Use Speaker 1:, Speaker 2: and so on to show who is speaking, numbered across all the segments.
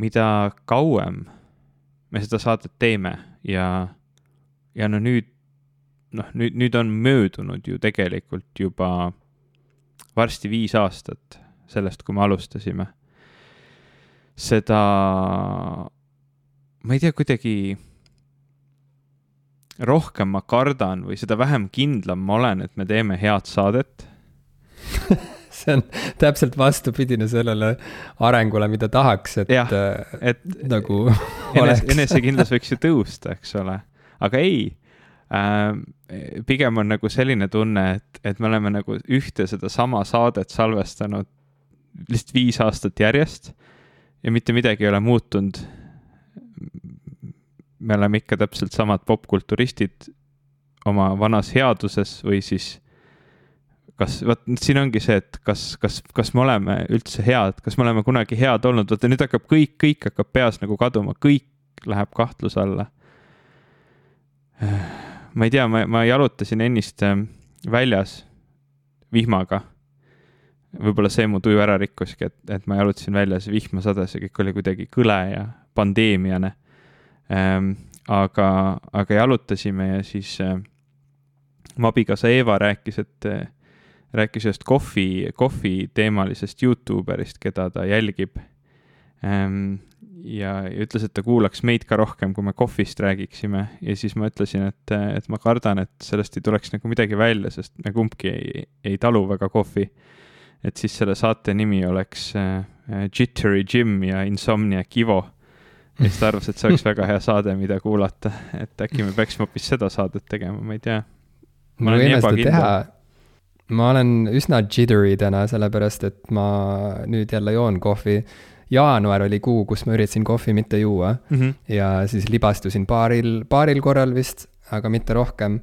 Speaker 1: mida kauem me seda saadet teeme ja, ja no nüüd, noh, nüüd, nüüd on möödunud ju tegelikult juba varsti viis aastat sellest, kui me alustasime. seda, ma ei tea, kuidagi rohkem ma kardan või seda vähem kindlam ma olen, et me teeme head saadet
Speaker 2: see on täpselt vastupidine sellele arengule, mida tahaks, et,
Speaker 1: et
Speaker 2: nagu
Speaker 1: enes, enesekindlus võiks ju tõusta, eks ole, aga ei äh,. pigem on nagu selline tunne, et, et me oleme nagu ühte sedasama saadet salvestanud lihtsalt viis aastat järjest ja mitte midagi ei ole muutunud. me oleme ikka täpselt samad popkulturistid oma vanas headuses või siis kas, vot siin ongi see, et kas, kas, kas me oleme üldse head, kas me oleme kunagi head olnud, vaata nüüd hakkab kõik, kõik hakkab peas nagu kaduma, kõik läheb kahtluse alla. ma ei tea, ma, ma jalutasin ennist ähm, väljas vihmaga. võib-olla see mu tuju ära rikkuski, et, et ma jalutasin väljas, vihma sadas ja kõik oli kuidagi kõle ja pandeemiane ähm,. aga, aga jalutasime ja siis äh, mu abikaasa Eeva rääkis, et rääkis ühest kohvi, kohvi teemalisest Youtuberist, keda ta jälgib ähm,. ja, ütles, et ta kuulaks meid ka rohkem, kui me kohvist räägiksime ja siis ma ütlesin, et, et ma kardan, et sellest ei tuleks nagu midagi välja, sest me kumbki ei, ei talu väga kohvi. et siis selle saate nimi oleks äh, Jittery Jim ja Insomniac Ivo ja siis ta arvas, et see oleks väga hea saade, mida kuulata, et äkki me peaksime hoopis seda saadet tegema, ma ei tea.
Speaker 2: ma võime seda teha ma olen üsna jittery täna, sellepärast et ma nüüd jälle joon kohvi. jaanuar oli kuu, kus ma üritasin kohvi mitte juua mm -hmm. ja siis libastusin paaril, paaril korral vist, aga mitte rohkem.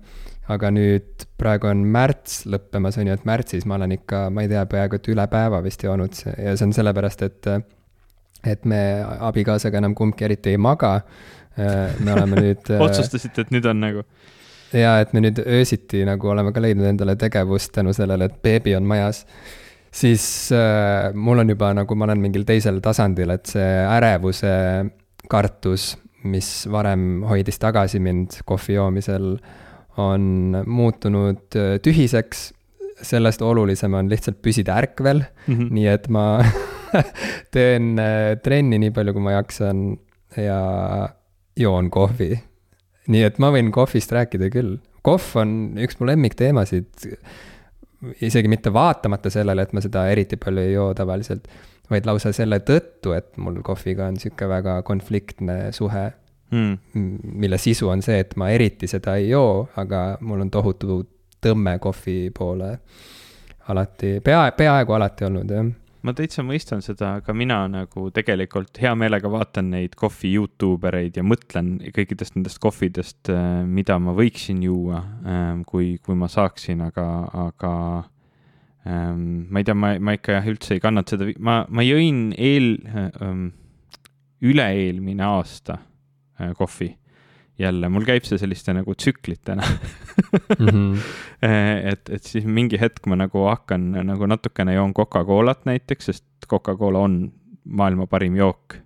Speaker 2: aga nüüd praegu on märts lõppemas, on ju, et märtsis ma olen ikka, ma ei tea, peaaegu et üle päeva vist joonud ja see on sellepärast, et et me abikaasaga enam kumbki eriti ei maga. me oleme nüüd
Speaker 1: otsustasite, et nüüd on nagu
Speaker 2: ja et me nüüd öösiti nagu oleme ka leidnud endale tegevust tänu sellele, et beebi on majas. siis äh, mul on juba nagu ma olen mingil teisel tasandil, et see ärevuse kartus, mis varem hoidis tagasi mind kohvi joomisel, on muutunud äh, tühiseks. sellest olulisem on lihtsalt püsida ärkvel mm, -hmm. nii et ma teen äh, trenni nii palju, kui ma jaksan ja joon kohvi nii et ma võin kohvist rääkida küll. kohv on üks mu lemmikteemasid, isegi mitte vaatamata sellele, et ma seda eriti palju ei joo tavaliselt, vaid lausa selle tõttu, et mul kohviga on sihuke väga konfliktne suhe. Mm.. mille sisu on see, et ma eriti seda ei joo, aga mul on tohutu tõmme kohvi poole alati, pea, peaaegu alati olnud, jah
Speaker 1: ma täitsa mõistan seda, ka mina nagu tegelikult hea meelega vaatan neid kohvi Youtube ereid ja mõtlen kõikidest nendest kohvidest, äh, mida ma võiksin juua, ähm, kui, kui ma saaksin, aga, aga ähm, ma ei tea, ma, ma ikka jah, üldse ei kannata seda, ma, ma jõin eel ähm,, üle-eelmine aasta äh, kohvi jälle, mul käib see selliste nagu tsüklitena mm. -hmm. et, et siis mingi hetk ma nagu hakkan nagu natukene joon Coca-Colat näiteks, sest Coca-Cola on maailma parim jook.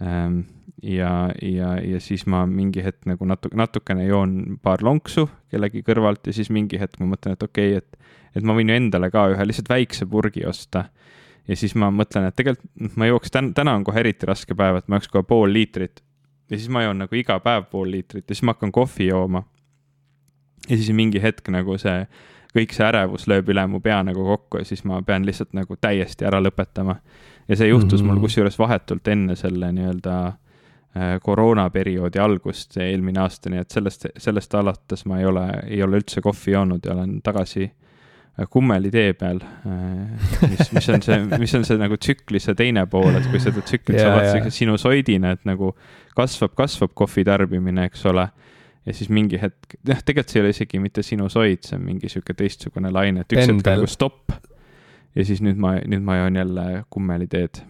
Speaker 1: Ehm, ja, ja, ja siis ma mingi hetk nagu natuke, natukene joon paar lonksu kellegi kõrvalt ja siis mingi hetk ma mõtlen, et okei okay,, et, et ma võin ju endale ka ühe lihtsalt väikse purgi osta ja siis ma mõtlen, et tegelikult ma jooks täna, täna on kohe eriti raske päev, et ma jooks kohe pool liitrit ja siis ma joon nagu iga päev pool liitrit ja siis ma hakkan kohvi jooma. ja siis mingi hetk nagu see, kõik see ärevus lööb üle mu pea nagu kokku ja siis ma pean lihtsalt nagu täiesti ära lõpetama. ja see juhtus mm -hmm. mul mhm. kusjuures vahetult enne selle nii-öelda äh, koroonaperioodi algust eelmine aasta, nii et sellest, sellest alates ma ei ole, ei ole üldse kohvi joonud ja olen tagasi kummeli tee peal, äh, mis, mis on see, mis on see nagu tsükli see teine pool, et kui seda tsüklit sa vaatad yeah. sinusoidina, et nagu kasvab, kasvab kohvi tarbimine, eks ole. ja siis mingi hetk, jah, tegelikult see ei ole isegi mitte sinusoid, see on mingi sihuke teistsugune laine, et üks hetk nagu stopp. ja siis nüüd ma, nüüd ma joon jälle kummeli teed.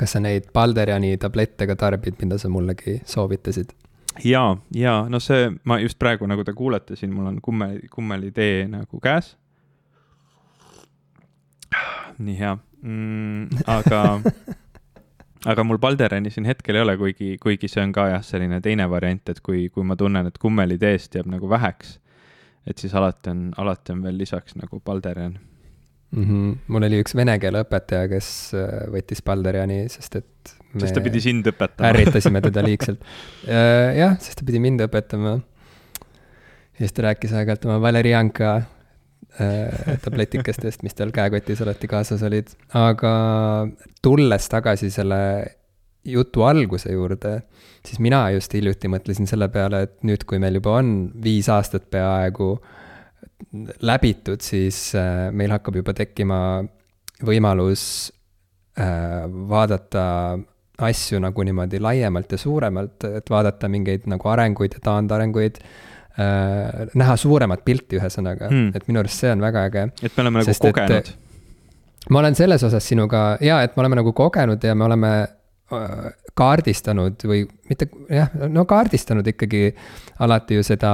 Speaker 2: kas sa neid Balderjani tablette ka tarbid, mida sa mullegi soovitasid?
Speaker 1: ja, ja no see, ma just praegu, nagu te kuulete siin, mul on kummeli, kummeli tee nagu käes nii hea mm,, aga aga mul Balderani siin hetkel ei ole, kuigi, kuigi see on ka jah, selline teine variant, et kui, kui ma tunnen, et kummelideest jääb nagu väheks, et siis alati on, alati on veel lisaks nagu Balderan
Speaker 2: mm. -hmm. mul oli üks vene keele õpetaja, kes äh, võttis Balderani, sest et
Speaker 1: sest ta pidi sind õpetama
Speaker 2: ärritasime teda liigselt. Äh, jah, sest ta pidi mind õpetama. ja siis ta rääkis aeg-ajalt oma valerianka äh, tabletikestest, mis tal käekotis alati kaasas olid. aga tulles tagasi selle jutu alguse juurde, siis mina just hiljuti mõtlesin selle peale, et nüüd, kui meil juba on viis aastat peaaegu läbitud, siis äh, meil hakkab juba tekkima võimalus äh, vaadata asju nagu niimoodi laiemalt ja suuremalt, et vaadata mingeid nagu arenguid ja taandarenguid äh,. näha suuremat pilti, ühesõnaga hmm., et minu arust see on väga äge.
Speaker 1: et me oleme nagu Sest, kogenud.
Speaker 2: ma olen selles osas sinuga, jaa, et me oleme nagu kogenud ja me oleme kaardistanud või mitte, jah, no kaardistanud ikkagi alati ju seda,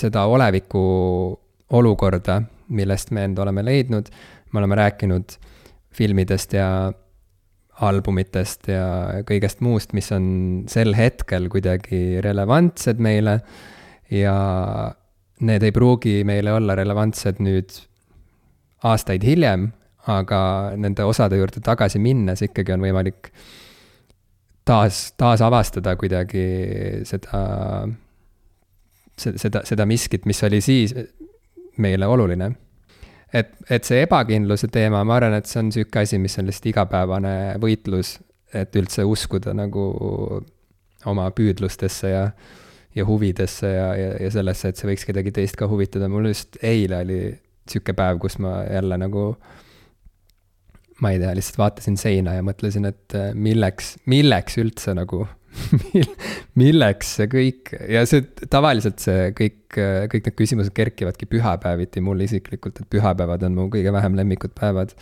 Speaker 2: seda oleviku olukorda, millest me end oleme leidnud. me oleme rääkinud filmidest ja albumitest ja kõigest muust, mis on sel hetkel kuidagi relevantsed meile. Ja need ei pruugi meile olla relevantsed nüüd aastaid hiljem, aga nende osade juurde tagasi minnes ikkagi on võimalik taas, taasavastada kuidagi seda, seda, seda miskit, mis oli siis, meile oluline. et, et see ebakindluse teema, ma arvan, et see on sihuke asi, mis on lihtsalt igapäevane võitlus, et üldse uskuda nagu oma püüdlustesse ja, ja huvidesse ja, ja, ja sellesse, et see võiks kedagi teist ka huvitada, mul just eile oli sihuke päev, kus ma jälle nagu ma ei tea, lihtsalt vaatasin seina ja mõtlesin, et milleks, milleks üldse nagu milleks see kõik ja see tavaliselt see kõik, kõik need küsimused kerkivadki pühapäeviti mul isiklikult, et pühapäevad on mu kõige vähem lemmikud päevad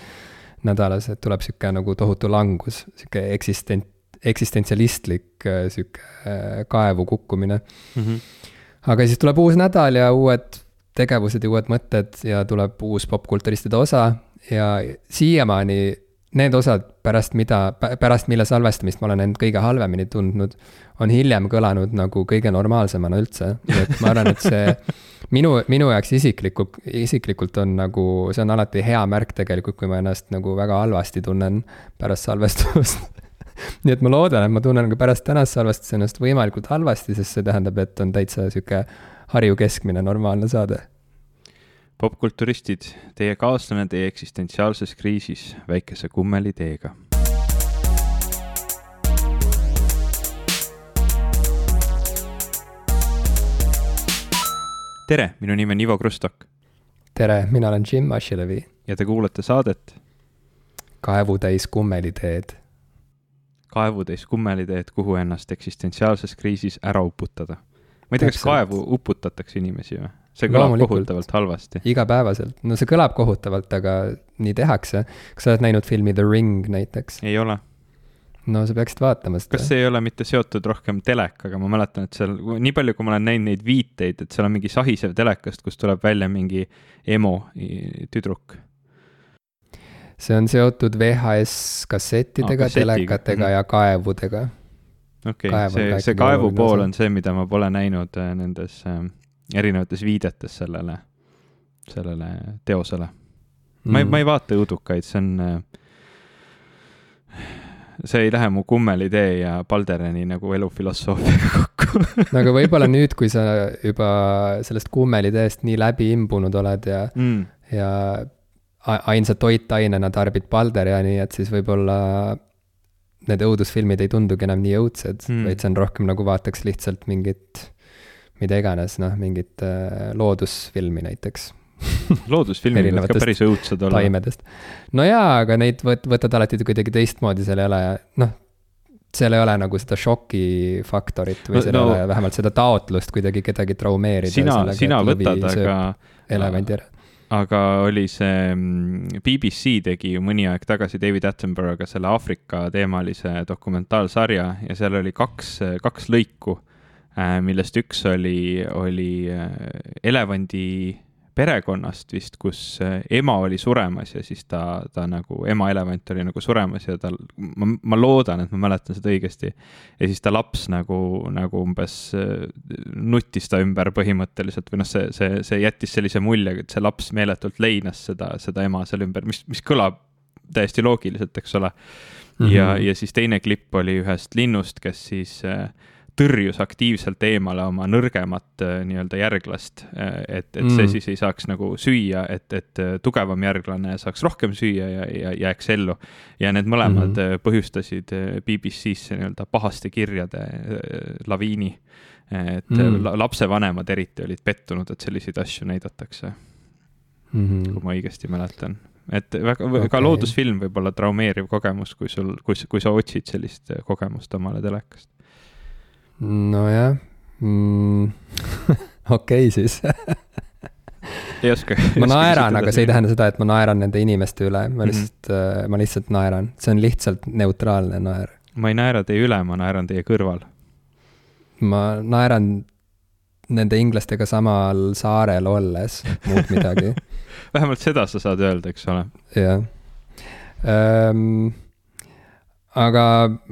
Speaker 2: nädalas, et tuleb sihuke nagu tohutu langus, sihuke eksistent, eksistentsialistlik sihuke kaevu kukkumine mm. -hmm. aga siis tuleb uus nädal ja uued tegevused ja uued mõtted ja tuleb uus popkulturistide osa ja siiamaani need osad pärast mida, pärast mille salvestamist ma olen end kõige halvemini tundnud, on hiljem kõlanud nagu kõige normaalsemana üldse, et ma arvan, et see minu, minu jaoks isiklikult, isiklikult on nagu, see on alati hea märk tegelikult, kui ma ennast nagu väga halvasti tunnen pärast salvestust nii et ma loodan, et ma tunnen ka pärast tänast salvestust ennast võimalikult halvasti, sest see tähendab, et on täitsa sihuke Harju keskmine normaalne saade
Speaker 1: popkulturistid, teie kaaslane teie eksistentsiaalses kriisis väikese kummeliteega. tere, minu nimi on Ivo Krustok.
Speaker 2: tere, mina olen Jim Asilevi.
Speaker 1: ja te kuulate saadet
Speaker 2: Kaevutäis kummeliteed.
Speaker 1: Kaevutäis kummeliteed, kuhu ennast eksistentsiaalses kriisis ära uputada. ma ei tea, kas kaevu uputatakse inimesi või? see kõlab kohutavalt halvasti.
Speaker 2: igapäevaselt, no see kõlab kohutavalt, aga nii tehakse. kas sa oled näinud filmi The Ring näiteks?
Speaker 1: ei ole.
Speaker 2: no sa peaksid vaatama
Speaker 1: seda. kas see ei ole mitte seotud rohkem telekaga, ma mäletan, et seal, nii palju, kui ma olen näinud neid viiteid, et seal on mingi sahisev telekast, kus tuleb välja mingi emo tüdruk.
Speaker 2: See on seotud VHS kassettidega ah,, telekatega mm -hmm. ja kaevudega.
Speaker 1: okei okay,, see, see kaevu pool on see, mida ma pole näinud äh, nendes äh, erinevates viidetes sellele, sellele teosele mm.. ma ei, ma ei vaata õudukaid, see on, see ei lähe mu kummelitee ja Balderani nagu elufilosoofiaga kokku
Speaker 2: no aga võib-olla nüüd, kui sa juba sellest kummeliteest nii läbi imbunud oled ja mm., ja ainsa toitainena tarbid Balderani, et siis võib-olla need õudusfilmid ei tundugi enam nii õudsed mm., vaid see on rohkem nagu vaataks lihtsalt mingit mida iganes, noh, mingit äh, loodusfilmi näiteks
Speaker 1: loodusfilmid võivad ka päris õudsed olla.
Speaker 2: taimedest. no jaa, aga neid võt-, võtad alati kuidagi teistmoodi, seal ei ole, noh, seal ei ole nagu seda šokifaktorit või no, seal ei no, ole vähemalt seda taotlust kuidagi kedagi traumeerida.
Speaker 1: sina, sina võtad, aga.
Speaker 2: elevandi ära
Speaker 1: aga oli see, mm, BBC tegi ju mõni aeg tagasi David Attenborough'ga selle Aafrika teemalise dokumentaalsarja ja seal oli kaks, kaks lõiku Äh, millest üks oli, oli äh, elevandi perekonnast vist, kus äh, ema oli suremas ja siis ta, ta nagu, ema elevant oli nagu suremas ja tal, ma, ma loodan, et ma mäletan seda õigesti. ja siis ta laps nagu, nagu umbes äh, nuttis ta ümber põhimõtteliselt või noh, see, see, see jättis sellise mulje, et see laps meeletult leinas seda, seda ema seal ümber, mis, mis kõlab täiesti loogiliselt, eks ole mm. -hmm. ja, ja siis teine klipp oli ühest linnust, kes siis äh, tõrjus aktiivselt eemale oma nõrgemat äh, nii-öelda järglast, äh, et, et see mm. siis ei saaks nagu süüa, et, et äh, tugevam järglane saaks rohkem süüa ja, ja jääks ellu. ja need mõlemad mm -hmm. põhjustasid BBC-sse nii-öelda pahaste kirjade laviini. et mm. lapsevanemad eriti olid pettunud, et selliseid asju näidatakse mm. -hmm. kui ma õigesti mäletan et väga okay., ka loodusfilm võib olla traumeeriv kogemus, kui sul, kui, kui sa otsid sellist kogemust omale telekast
Speaker 2: nojah mm. okei siis
Speaker 1: ei oska.
Speaker 2: ma naeran, aga see ei tähenda seda, et ma naeran nende inimeste üle, ma mhm. lihtsalt mm, -hmm. ma lihtsalt naeran, see on lihtsalt neutraalne naer.
Speaker 1: ma ei naera teie üle, ma naeran teie kõrval.
Speaker 2: ma naeran nende inglastega samal saarel olles, muud midagi
Speaker 1: vähemalt seda sa saad öelda, eks ole.
Speaker 2: jah um, aga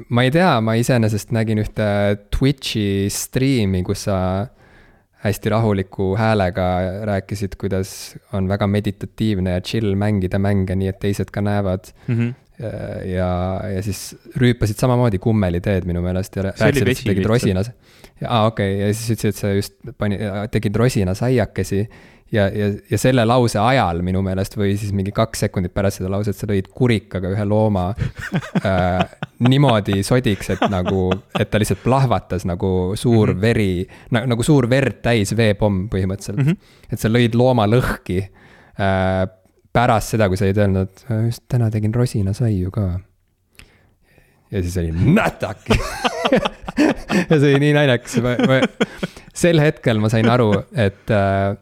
Speaker 2: ma ei tea, ma iseenesest nägin ühte Twitch'i striimi, kus sa hästi rahuliku häälega rääkisid, kuidas on väga meditatiivne ja chill mängida mänge, nii et teised ka näevad mm. -hmm. ja, ja siis rüüpasid samamoodi kummeliteed minu meelest ja rääkisid, et sa tegid rosinas. aa, okei okay., ja siis ütlesid, et sa just pani, tegid rosinas-aiakesi ja, ja, ja selle lause ajal minu meelest või siis mingi kaks sekundit pärast seda lauset sa lõid kurikaga ühe looma äh, niimoodi sodiks, et nagu, et ta lihtsalt plahvatas nagu suur mm -hmm. veri na,, nagu suur verd täis veepomm põhimõtteliselt mm. -hmm. et sa lõid looma lõhki äh, pärast seda, kui sa olid öelnud, just täna tegin rosinasaiu ka. ja siis oli nätak ja see oli nii naljakas, sel hetkel ma sain aru, et äh,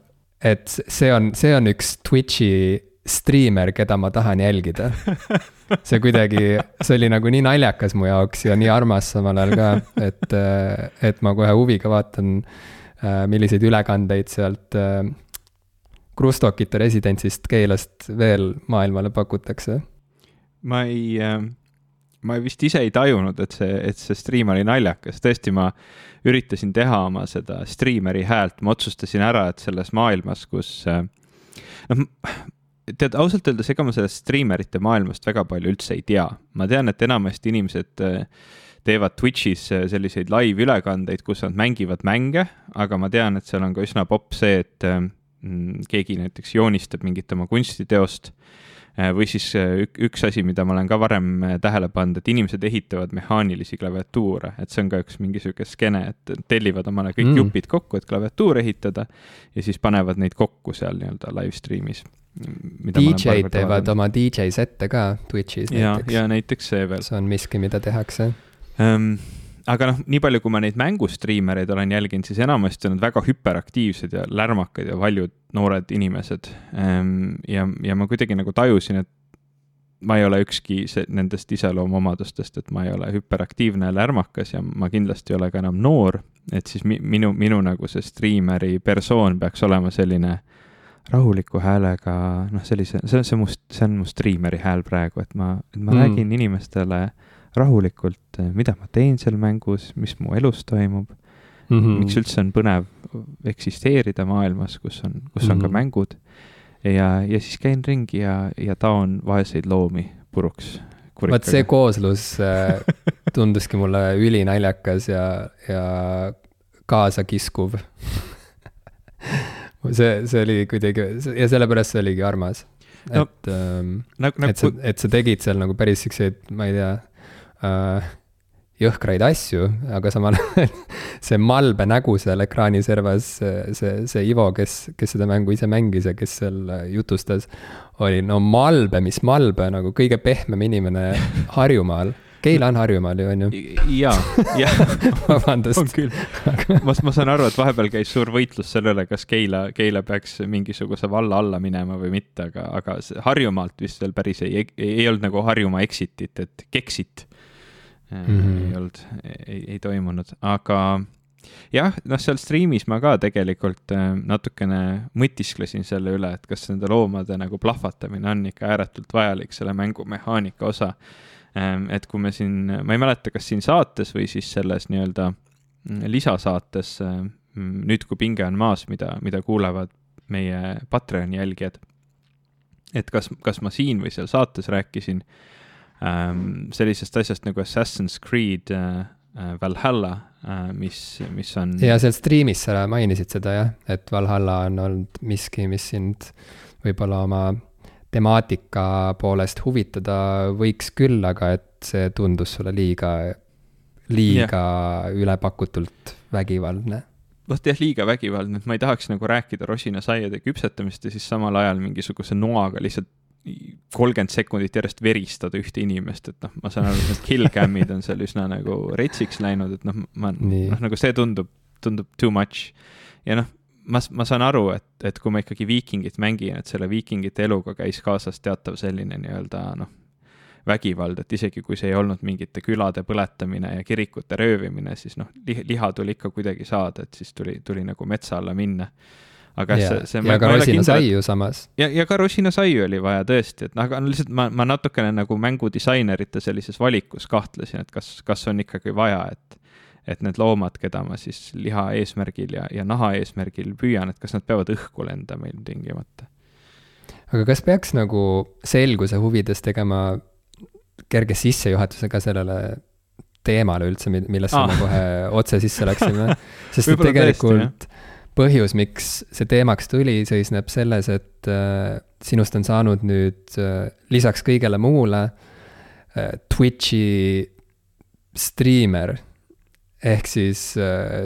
Speaker 2: et see on, see on üks Twitch'i striimer, keda ma tahan jälgida. see kuidagi, see oli nagu nii naljakas mu jaoks ja nii armas samal ajal ka, et, et ma kohe huviga vaatan, milliseid ülekandeid sealt Krustokite residentsist Keilast veel maailmale pakutakse.
Speaker 1: ma ei, ma vist ise ei tajunud, et see, et see stream oli naljakas, tõesti, ma üritasin teha oma seda striimeri häält, ma otsustasin ära, et selles maailmas, kus äh, noh, tead, ausalt öeldes, ega ma sellest striimerite maailmast väga palju üldse ei tea. ma tean, et enamasti inimesed äh, teevad Twitch'is äh, selliseid live-ülekandeid, kus nad mängivad mänge, aga ma tean, et seal on ka üsna popp see, et mm, keegi näiteks joonistab mingit oma kunstiteost või siis äh, üks asi, mida ma olen ka varem äh, tähele pannud, et inimesed ehitavad mehaanilisi klaviatuure, et see on ka üks mingi sihuke skeene, et tellivad omale kõik mm. jupid kokku, et klaviatuur ehitada ja siis panevad neid kokku seal nii-öelda live stream'is.
Speaker 2: DJ-d teevad oma DJ sette ka Twitch'is
Speaker 1: näiteks. ja näiteks see veel.
Speaker 2: see on miski, mida tehakse
Speaker 1: um, aga noh, nii palju, kui ma neid mängustriimereid olen jälginud, siis enamasti on nad väga hüperaktiivsed ja lärmakad ja valjud noored inimesed. Ehm, ja, ja ma kuidagi nagu tajusin, et ma ei ole ükski see, nendest iseloomuomadustest, et ma ei ole hüperaktiivne ja lärmakas ja ma kindlasti ei ole ka enam noor, et siis mi, minu, minu nagu see striimeri persoon peaks olema selline rahuliku häälega, noh, sellise, see on see mu, see on mu striimeri hääl praegu, et ma, et ma mm. räägin inimestele äh, rahulikult, eh, mida ma teen seal mängus, mis mu elus toimub mm. -hmm. miks üldse on põnev eksisteerida maailmas, kus on, kus on mm -hmm. ka mhm. mängud. ja, ja siis käin ringi ja, ja taon vaeseid loomi puruks.
Speaker 2: vot see kooslus äh, tunduski mulle ülinaljakas ja, ja kaasakiskuv see, see oli kuidagi ja sellepärast see oligi armas. et no,, ähm, nagu, nagu, et sa, et sa tegid seal nagu päris siukseid, ma ei tea äh, jõhkraid asju, aga samal ajal see malbe nägu seal ekraani servas, see, see Ivo, kes, kes seda mängu ise mängis ja kes seal jutustas, oli no malbe, mis malbe, nagu kõige pehmem inimene Harjumaal Keila on Harjumaal ju, on ju?
Speaker 1: jaa, jah.
Speaker 2: vabandust.
Speaker 1: on küll. ma, ma saan aru, et vahepeal käis suur võitlus selle üle, kas Keila, Keila peaks mingisuguse valla alla minema või mitte, aga, aga Harjumaalt vist veel päris ei, ei, ei olnud nagu Harjumaa exitit, et Kexit mm -hmm. ei olnud, ei, ei toimunud, aga jah, noh, seal striimis ma ka tegelikult äh, natukene mõtisklesin selle üle, et kas nende loomade nagu plahvatamine on ikka ääretult vajalik selle mängu mehaanika osa. Ähm, et kui me siin, ma ei mäleta, kas siin saates või siis selles nii-öelda mm, lisasaates äh, mm, Nüüd, kui pinge on maas, mida, mida kuulevad meie Patreoni jälgijad. et kas, kas ma siin või seal saates rääkisin ähm, sellisest asjast nagu Assassin's Creed äh, Äh, Valhalla, äh, mis, mis on.
Speaker 2: ja seal striimis sa mainisid seda jah, et Valhalla on olnud miski, mis sind võib-olla oma temaatika poolest huvitada võiks küll, aga et see tundus sulle liiga, liiga yeah. ülepakutult vägivaldne
Speaker 1: vot jah, liiga vägivaldne, et ma ei tahaks nagu rääkida rosinasaiade küpsetamist ja siis samal ajal mingisuguse noaga lihtsalt kolmkümmend sekundit järjest veristada ühte inimest, et noh, ma saan aru, et need kill cam'id on seal üsna nagu retsiks läinud, et noh, ma, noh, nagu see tundub, tundub too much. ja noh, ma, ma saan aru, et, et kui ma ikkagi viikingit mängin, et selle viikingite eluga käis kaasas teatav selline nii-öelda noh, vägivald, et isegi kui see ei olnud mingite külade põletamine ja kirikute röövimine, siis noh, liha tuli ikka kuidagi saada, et siis tuli, tuli nagu metsa alla minna
Speaker 2: aga ja, see, see. ja ka rosinasaiu samas.
Speaker 1: ja, ja ka rosinasaiu oli vaja tõesti, et noh, aga lihtsalt ma, ma natukene nagu mängudisainerite sellises valikus kahtlesin, et kas, kas on ikkagi vaja, et, et need loomad, keda ma siis liha eesmärgil ja, ja naha eesmärgil püüan, et kas nad peavad õhku lendama ilmtingimata.
Speaker 2: aga kas peaks nagu selguse huvides tegema kerge sissejuhatuse ka sellele teemale üldse, millesse ah. me kohe otse sisse läksime, sest et tegelikult tõesti, põhjus, miks see teemaks tuli, seisneb selles, et äh, sinust on saanud nüüd äh, lisaks kõigele muule äh, Twitch'i striimer. ehk siis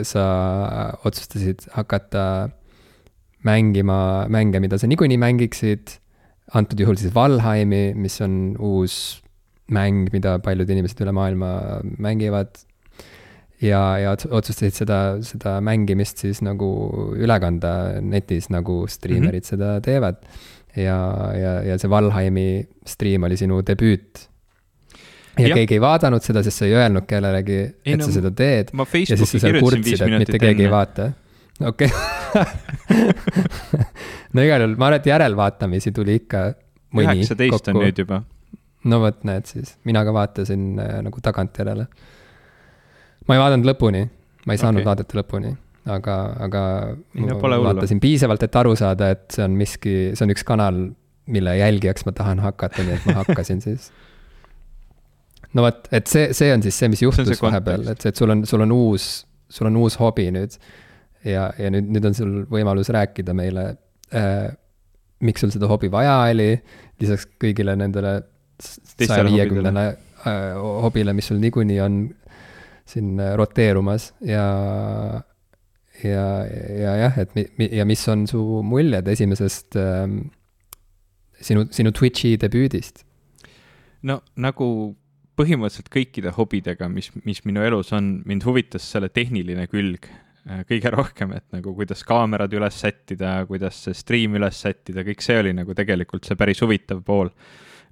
Speaker 2: sa otsustasid hakata mängima mänge, mida sa niikuinii mängiksid. antud juhul siis Valheimi, mis on uus mäng, mida paljud inimesed üle maailma mängivad ja, ja otsustasid seda, seda mängimist siis nagu üle kanda netis, nagu striimerid mm -hmm. seda teevad. ja, ja, ja see Valheimi stream oli sinu debüüt. ja, ja keegi ei vaadanud seda, sest sa ei öelnud kellelegi, et no, sa seda teed. ja siis sa seal kurtsid, et mitte keegi enne. ei vaata. okei okay. no igal juhul, ma arvan, et järelvaatamisi tuli ikka mõni
Speaker 1: üheksateist on nüüd juba.
Speaker 2: no vot, näed siis, mina ka vaatasin äh, nagu tagantjärele ma ei vaadanud lõpuni, ma ei saanud okay. vaadata lõpuni, aga, aga
Speaker 1: no,
Speaker 2: ma vaatasin piisavalt, et aru saada, et see on miski, see on üks kanal, mille jälgijaks ma tahan hakata, nii et ma hakkasin siis. no vot, et see, see on siis see, mis juhtus vahepeal, et see, et sul on, sul on uus, sul on uus hobi nüüd. ja, ja nüüd, nüüd on sul võimalus rääkida meile äh,, miks sul seda hobi vaja oli, lisaks kõigile nendele saja viiekümnele äh, hobile, mis sul niikuinii on siin äh, roteerumas ja, ja, ja jah, et mi, ja mis on su muljed esimesest ähm, sinu, sinu Twitch'i debüüdist?
Speaker 1: no nagu põhimõtteliselt kõikide hobidega, mis, mis minu elus on, mind huvitas selle tehniline külg äh, kõige rohkem, et nagu kuidas kaamerad üles sättida, kuidas see stream üles sättida, kõik see oli nagu tegelikult see päris huvitav pool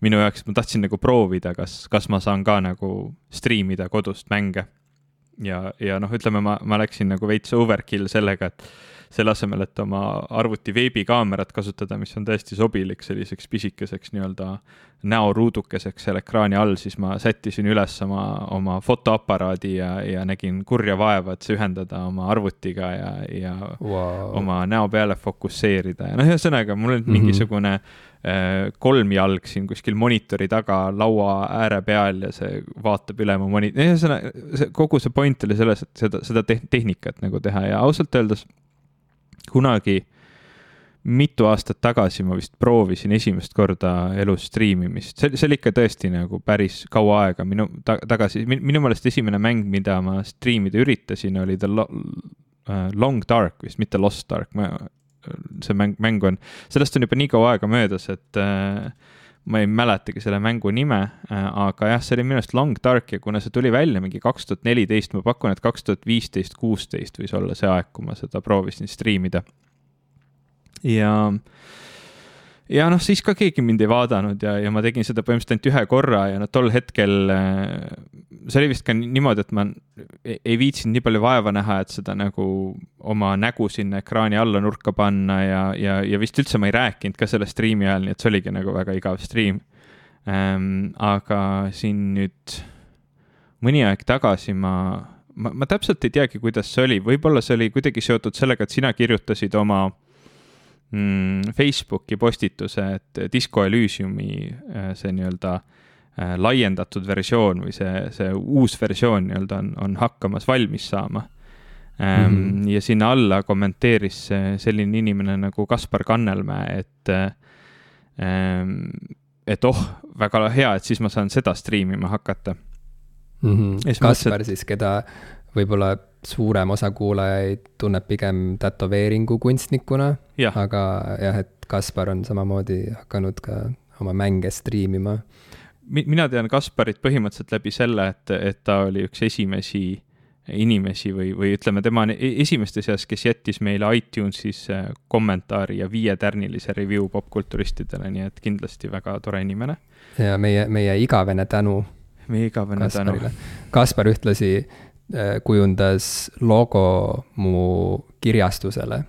Speaker 1: minu jaoks, ma tahtsin nagu proovida, kas, kas ma saan ka nagu striimida kodust mänge ja, ja noh, ütleme, ma, ma läksin nagu veits overkill sellega, et selle asemel, et oma arvuti veebikaamerat kasutada, mis on täiesti sobilik selliseks pisikeseks nii-öelda näoruudukeseks seal ekraani all, siis ma sättisin üles oma, oma fotoaparaadi ja, ja nägin kurja vaeva, et see ühendada oma arvutiga ja, ja wow. oma näo peale fokusseerida ja noh, ühesõnaga mul on mm -hmm. mingisugune Äh, kolmjalg siin kuskil monitori taga laua ääre peal ja see vaatab üle mu moni-, ühesõnaga, kogu see point oli selles, et seda, seda te tehnikat nagu teha ja ausalt öeldes kunagi mitu aastat tagasi ma vist proovisin esimest korda elus striimimist, see, see oli ikka tõesti nagu päris kaua aega. Minu ta, tagasi, minu meelest esimene mäng, mida ma striimida üritasin, oli The Lo uh, Long Dark vist, mitte Lost Dark, ma see mäng, mäng on, sellest on juba nii kaua aega möödas, et äh, ma ei mäletagi selle mängu nime äh,, aga jah, see oli minu arust Long Dark ja kuna see tuli välja mingi kaks tuhat neliteist, ma pakun, et kaks tuhat viisteist, kuusteist võis olla see aeg, kui ma seda proovisin striimida. ja ja noh, siis ka keegi mind ei vaadanud ja, ja ma tegin seda põhimõtteliselt ainult ühe korra ja noh, tol hetkel äh, see oli vist ka niimoodi, et ma ei viitsinud nii palju vaeva näha, et seda nagu oma nägu sinna ekraani alla nurka panna ja, ja, ja vist üldse ma ei rääkinud ka selle striimi ajal, nii et see oligi nagu väga igav striim ähm,. aga siin nüüd mõni aeg tagasi ma, ma, ma täpselt ei teagi, kuidas see oli, võib-olla see oli kuidagi seotud sellega, et sina kirjutasid oma mm, Facebooki postituse, et Disco Elysiumi äh, see nii-öelda äh, laiendatud versioon või see, see uus versioon nii-öelda on, on hakkamas valmis saama mm. -hmm. ja sinna alla kommenteeris selline inimene nagu Kaspar Kannelmäe, et ähm, et oh, väga hea, et siis ma saan seda striimima hakata
Speaker 2: mm. -hmm. Kaspar siis, keda võib-olla suurem osa kuulajaid tunneb pigem tätoveeringu kunstnikuna, aga jah, et Kaspar on samamoodi hakanud ka oma mänge striimima.
Speaker 1: mina tean Kasparit põhimõtteliselt läbi selle, et, et ta oli üks esimesi inimesi või, või ütleme, tema on e-, esimeste seas, kes jättis meile iTunesis äh, kommentaari ja viietärnilise review popkulturistidele, nii et kindlasti väga tore inimene.
Speaker 2: ja meie, meie igavene tänu.
Speaker 1: meie igavene
Speaker 2: Kasparile. tänu. Kaspar ühtlasi kujundas logo mu kirjastusele.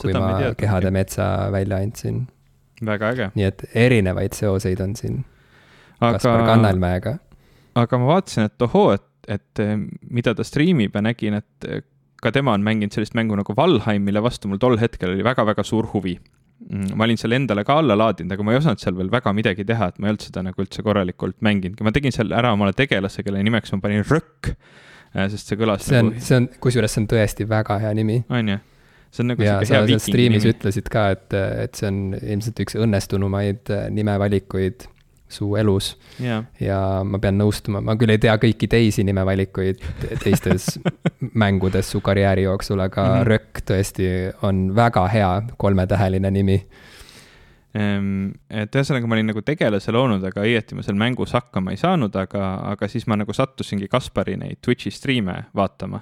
Speaker 2: kui ma, ma Kehade metsa välja andsin.
Speaker 1: väga äge.
Speaker 2: nii et erinevaid seoseid on siin aga... Kaspar Kannelmäega.
Speaker 1: aga ma vaatasin, et ohoo, et, et äh, mida ta striimib ja nägin, et äh, ka tema on mänginud sellist mängu nagu Valheim, mille vastu mul tol hetkel oli väga-väga suur huvi mm, ma olin selle endale ka alla laadinud, aga ma ei osanud seal veel väga midagi teha, et ma ei olnud seda nagu üldse korralikult mänginudki, ma tegin seal ära omale tegelase, kelle nimeks ma panin Rõkk Äh, sest see kõlas
Speaker 2: see on nagu..., see on, kusjuures see on tõesti väga hea nimi.
Speaker 1: on ju? see on nagu
Speaker 2: ja sa seal striimis nimi. ütlesid ka, et, et see on ilmselt üks õnnestunumaid äh, nimevalikuid su elus
Speaker 1: yeah..
Speaker 2: ja ma pean nõustuma, ma küll ei tea kõiki teisi nimevalikuid teistes mängudes su karjääri jooksul, aga mm -hmm. Rökk tõesti on väga hea kolmetäheline nimi
Speaker 1: et ühesõnaga, ma olin nagu tegelase loonud, aga õieti ma seal mängus hakkama ei saanud, aga, aga siis ma nagu sattusingi Kaspari neid Twitch'i striime vaatama.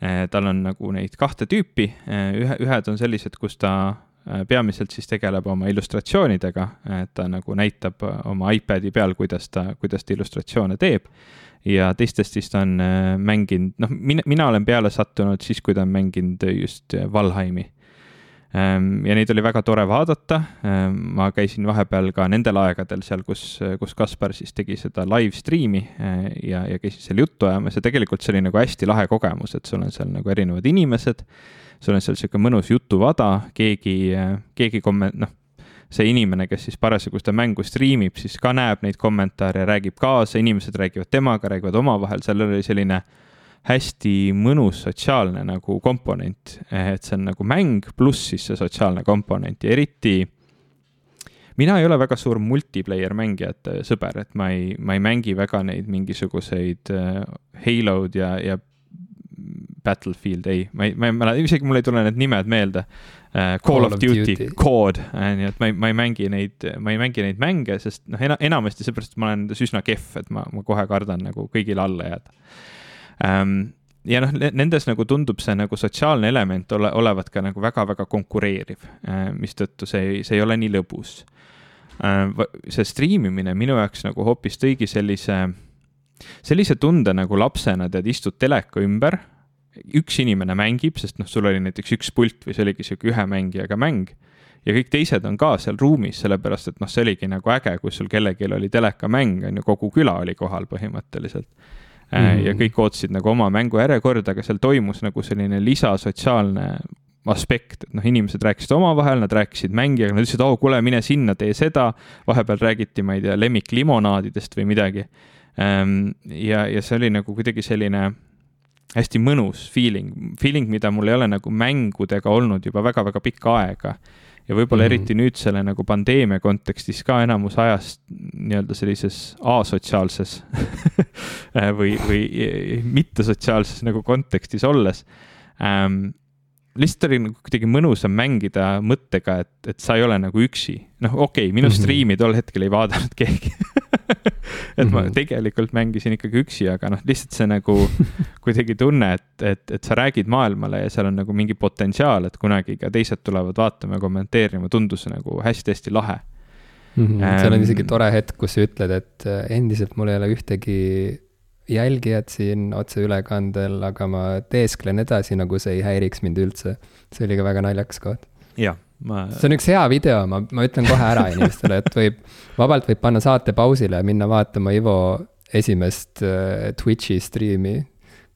Speaker 1: Eh, tal on nagu neid kahte tüüpi, eh, ühe, ühed on sellised, kus ta eh, peamiselt siis tegeleb oma illustratsioonidega, et ta nagu näitab oma iPad'i peal, kuidas ta, kuidas ta illustratsioone teeb. ja teistest siis ta on mänginud, noh, mina, mina olen peale sattunud siis, kui ta on mänginud just Valheimi Ehm, ja neid oli väga tore vaadata. Ehm, ma käisin vahepeal ka nendel aegadel seal, kus, kus Kaspar siis tegi seda live stream'i eh, ja, ja käisin seal juttu ajamas ja tegelikult see oli nagu hästi lahe kogemus, et sul on seal nagu erinevad inimesed. sul on seal sihuke mõnus jutuvada, keegi, keegi komment-, noh see inimene, kes siis parasjagu seda mängu striimib, siis ka näeb neid kommentaare, räägib kaasa, inimesed räägivad temaga, räägivad omavahel, seal oli selline äh, hästi mõnus sotsiaalne nagu komponent, et see on nagu mäng pluss siis see sotsiaalne komponent ja eriti mina ei ole väga suur multiplayer mängijate sõber, et ma ei, ma ei mängi väga neid mingisuguseid äh, Halo'd ja, ja Battlefield, ei, ma ei, ma ei mäleta, isegi mul ei tule need nimed meelde uh,. Call, Call of, of Duty, Duty., COD uh,, nii et ma ei, ma ei mängi neid, ma ei mängi neid mänge, sest noh, enamasti seepärast, et ma olen üsna kehv, et ma, ma kohe kardan nagu kõigile alla jääda ja noh, nendes nagu tundub see nagu sotsiaalne element ole, olevat ka nagu väga-väga konkureeriv, äh, mistõttu see ei, see ei ole nii lõbus. Äh, see striimimine minu jaoks nagu hoopis tõigi sellise, sellise tunde nagu lapsena tead, istud teleka ümber, üks inimene mängib, sest noh, sul oli näiteks üks pult või see oligi sihuke ühe mängijaga mäng ja kõik teised on ka seal ruumis, sellepärast et noh, see oligi nagu äge, kui sul kellelgi oli telekamäng, on ju, kogu küla oli kohal põhimõtteliselt mm. ja kõik ootasid nagu oma mängu järjekorda, aga seal toimus nagu selline lisasotsiaalne aspekt, et noh, inimesed rääkisid omavahel, nad rääkisid mängijaga, nad ütlesid, oo, kuule, mine sinna, tee seda. vahepeal räägiti, ma ei tea, lemmiklimonaadidest või midagi. Ehm, ja, ja see oli nagu kuidagi selline hästi mõnus feeling, feeling, mida mul ei ole nagu mängudega olnud juba väga-väga pikka aega ja võib-olla mm -hmm. eriti nüüd selle nagu pandeemia kontekstis ka enamus ajast nii-öelda sellises asotsiaalses või, või mittesotsiaalses nagu kontekstis olles ähm, lihtsalt oli nagu kuidagi mõnusam mängida mõttega, et, et sa ei ole nagu üksi. noh, okei okay,, minu mm -hmm. striimi tol hetkel ei vaadanud keegi et ma mhm. tegelikult mängisin ikkagi üksi, aga noh, lihtsalt see nagu kuidagi tunne, et, et, et sa räägid maailmale ja seal on nagu mingi potentsiaal, et kunagi ka teised tulevad vaatama ja kommenteerima, tundus nagu hästi-hästi lahe
Speaker 2: mm. -hmm. Ähm, seal on isegi tore hetk, kus sa ütled, et äh, endiselt mul ei ole ühtegi jälgijat siin otseülekandel, aga ma teesklen edasi, nagu see ei häiriks mind üldse. see oli ka väga naljakas koht.
Speaker 1: jah ma.
Speaker 2: see on üks hea video, ma, ma ütlen kohe ära inimestele, et võib, vabalt võib panna saate pausile ja minna vaatama Ivo esimest äh, Twitch'i striimi,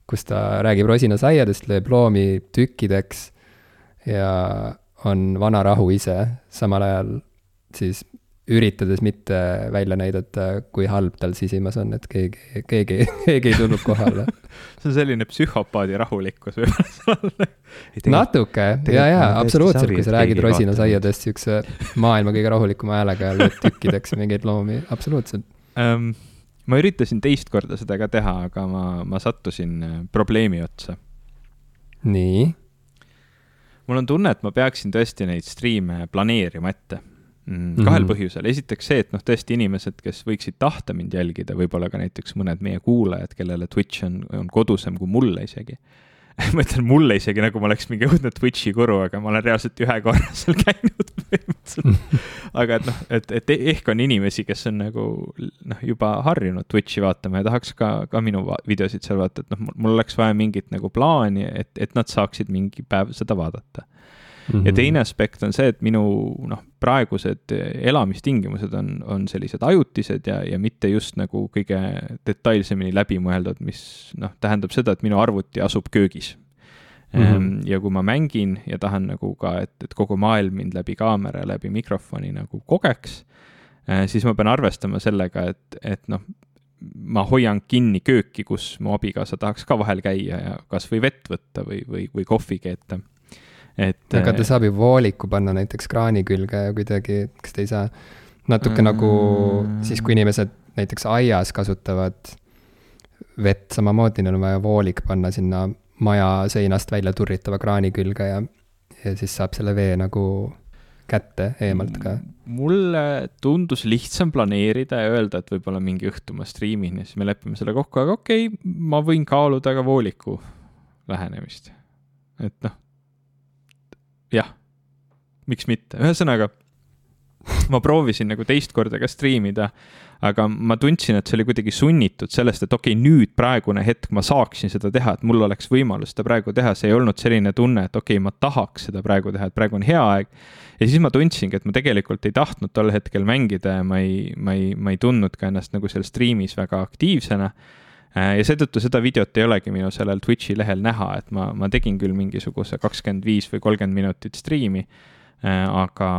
Speaker 2: kus ta räägib rosinasaiadest, lööb loomi tükkideks ja on vana rahu ise, samal ajal siis üritades mitte välja näidata, kui halb tal sisimas on, et keegi, keegi, keegi ei tulnud kohale
Speaker 1: see on selline psühhopaadi rahulikkus võib-olla
Speaker 2: natuke, ja, ja absoluutselt, kui sa räägid rosinasaiadest siukse maailma kõige rahulikuma häälega ja lööd tükkideks mingeid loomi, absoluutselt
Speaker 1: um,. ma üritasin teist korda seda ka teha, aga ma, ma sattusin äh, probleemi otsa.
Speaker 2: nii?
Speaker 1: mul on tunne, et ma peaksin tõesti neid striime planeerima ette Mm, kahel mm -hmm. põhjusel, esiteks see, et noh, tõesti inimesed, kes võiksid tahta mind jälgida, võib-olla ka näiteks mõned meie kuulajad, kellele Twitch on, on kodusem kui mulle isegi ma ütlen mulle isegi nagu ma oleks mingi õudne Twitch'i guru, aga ma olen reaalselt ühe korra seal käinud põhimõtteliselt. aga et noh, et, et ehk on inimesi, kes on nagu noh, juba harjunud Twitch'i vaatama ja tahaks ka, ka minu videosid seal vaadata, et noh, mul oleks vaja mingit nagu plaani, et, et nad saaksid mingi päev seda vaadata Mm -hmm. ja teine aspekt on see, et minu noh, praegused elamistingimused on, on sellised ajutised ja, ja mitte just nagu kõige detailsemini läbimõeldud, mis noh, tähendab seda, et minu arvuti asub köögis mm. -hmm. ja kui ma mängin ja tahan nagu ka, et, et kogu maailm mind läbi kaamera, läbi mikrofoni nagu kogeks, eh, siis ma pean arvestama sellega, et, et noh, ma hoian kinni kööki, kus mu abikaasa tahaks ka vahel käia ja kasvõi vett võtta või, või, või kohvi keeta et.
Speaker 2: aga ta äh, saab ju vooliku panna näiteks kraani külge ja kuidagi, kas te ei saa natuke mm. nagu siis, kui inimesed näiteks aias kasutavad vett, samamoodi neil on vaja voolik panna sinna maja seinast välja turritava kraani külge ja, ja siis saab selle vee nagu kätte eemalt ka.
Speaker 1: mulle tundus lihtsam planeerida ja öelda, et võib-olla mingi õhtu ma striimin ja siis me lepime selle kokku, aga okei okay,, ma võin kaaluda ka vooliku lähenemist. et noh, jah, miks mitte, ühesõnaga ma proovisin nagu teist korda ka striimida, aga ma tundsin, et see oli kuidagi sunnitud sellest, et okei okay,, nüüd praegune hetk ma saaksin seda teha, et mul oleks võimalus seda praegu teha, see ei olnud selline tunne, et okei okay,, ma tahaks seda praegu teha, et praegu on hea aeg. ja siis ma tundsingi, et ma tegelikult ei tahtnud tol hetkel mängida ja ma ei, ma ei, ma ei tundnud ka ennast nagu seal striimis väga aktiivsena ja seetõttu seda videot ei olegi minu sellel Twitch'i lehel näha, et ma, ma tegin küll mingisuguse kakskümmend viis või kolmkümmend minutit striimi, äh, aga,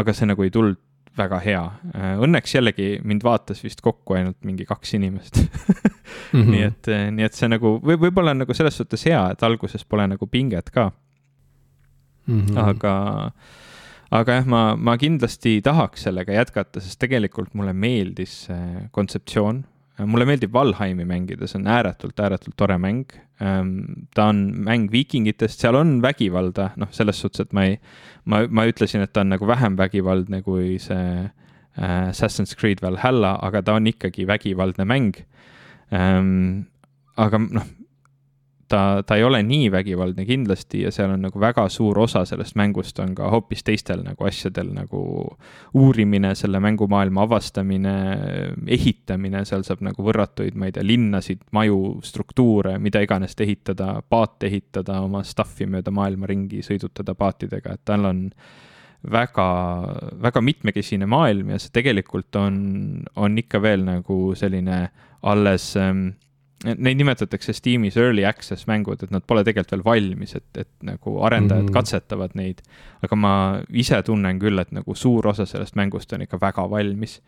Speaker 1: aga see nagu ei tulnud väga hea. Äh, õnneks jällegi mind vaatas vist kokku ainult mingi kaks inimest mm. -hmm. nii et, nii et see nagu või võib-olla on nagu selles suhtes hea, et alguses pole nagu pinget ka mm. -hmm. aga, aga jah, ma, ma kindlasti tahaks sellega jätkata, sest tegelikult mulle meeldis see kontseptsioon mulle meeldib Valheimi mängida, see on ääretult, ääretult tore mäng. Ehm, ta on mäng viikingitest, seal on vägivalda, noh, selles suhtes, et ma ei, ma, ma ütlesin, et ta on nagu vähem vägivaldne kui see äh, Assassin's Creed Valhalla, aga ta on ikkagi vägivaldne mäng. Ehm, aga noh, ta, ta ei ole nii vägivaldne kindlasti ja seal on nagu väga suur osa sellest mängust on ka hoopis teistel nagu asjadel nagu uurimine, selle mängumaailma avastamine, ehitamine, seal saab nagu võrratuid, ma ei tea, linnasid, maju, struktuure, mida iganes ehitada, paate ehitada, oma stuff'i mööda maailma ringi sõidutada paatidega, et tal on väga, väga mitmekesine maailm ja see tegelikult on, on ikka veel nagu selline alles ähm, Neid nimetatakse Steamis early access mängud, et nad pole tegelikult veel valmis, et, et nagu arendajad mm -hmm. katsetavad neid. aga ma ise tunnen küll, et nagu suur osa sellest mängust on ikka väga valmis.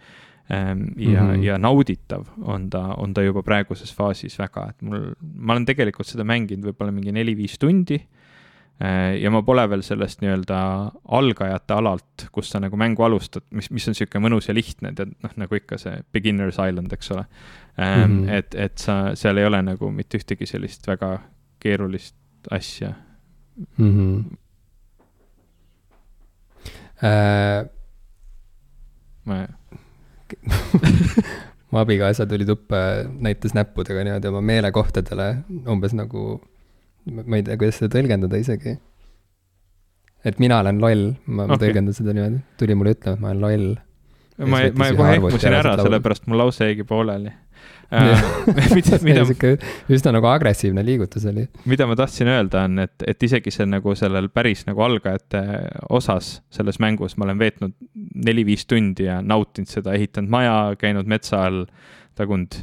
Speaker 1: Ehm, ja mm, -hmm. ja nauditav on ta, on ta juba praeguses faasis väga, et mul, ma olen tegelikult seda mänginud võib-olla mingi neli-viis tundi Äh, ja ma pole veel sellest nii-öelda algajate alalt, kus sa nagu mängu alustad, mis, mis on niisugune mõnus ja lihtne, tead, noh, nagu ikka see beginner's island, eks ole mm. -hmm. et, et sa, seal ei ole nagu mitte ühtegi sellist väga keerulist asja mm. -hmm.
Speaker 2: Äh...
Speaker 1: ma
Speaker 2: mu abikaasa tuli tuppa näitas näppudega niimoodi oma meelekohtadele, umbes nagu, ma ei tea, kuidas seda tõlgendada isegi. et mina olen loll, ma okay. tõlgendan seda niimoodi, tuli mulle ütlema, et ma olen loll.
Speaker 1: ma, ma kohe ehmusin ära, sellepärast mu lause jäigi pooleli
Speaker 2: Äh, mida, mida sihuke üsna nagu agressiivne liigutus oli.
Speaker 1: mida ma tahtsin öelda, on, et, et isegi see nagu sellel päris nagu algajate osas selles mängus ma olen veetnud neli-viis tundi ja nautinud seda, ehitanud maja, käinud metsa all, tagunud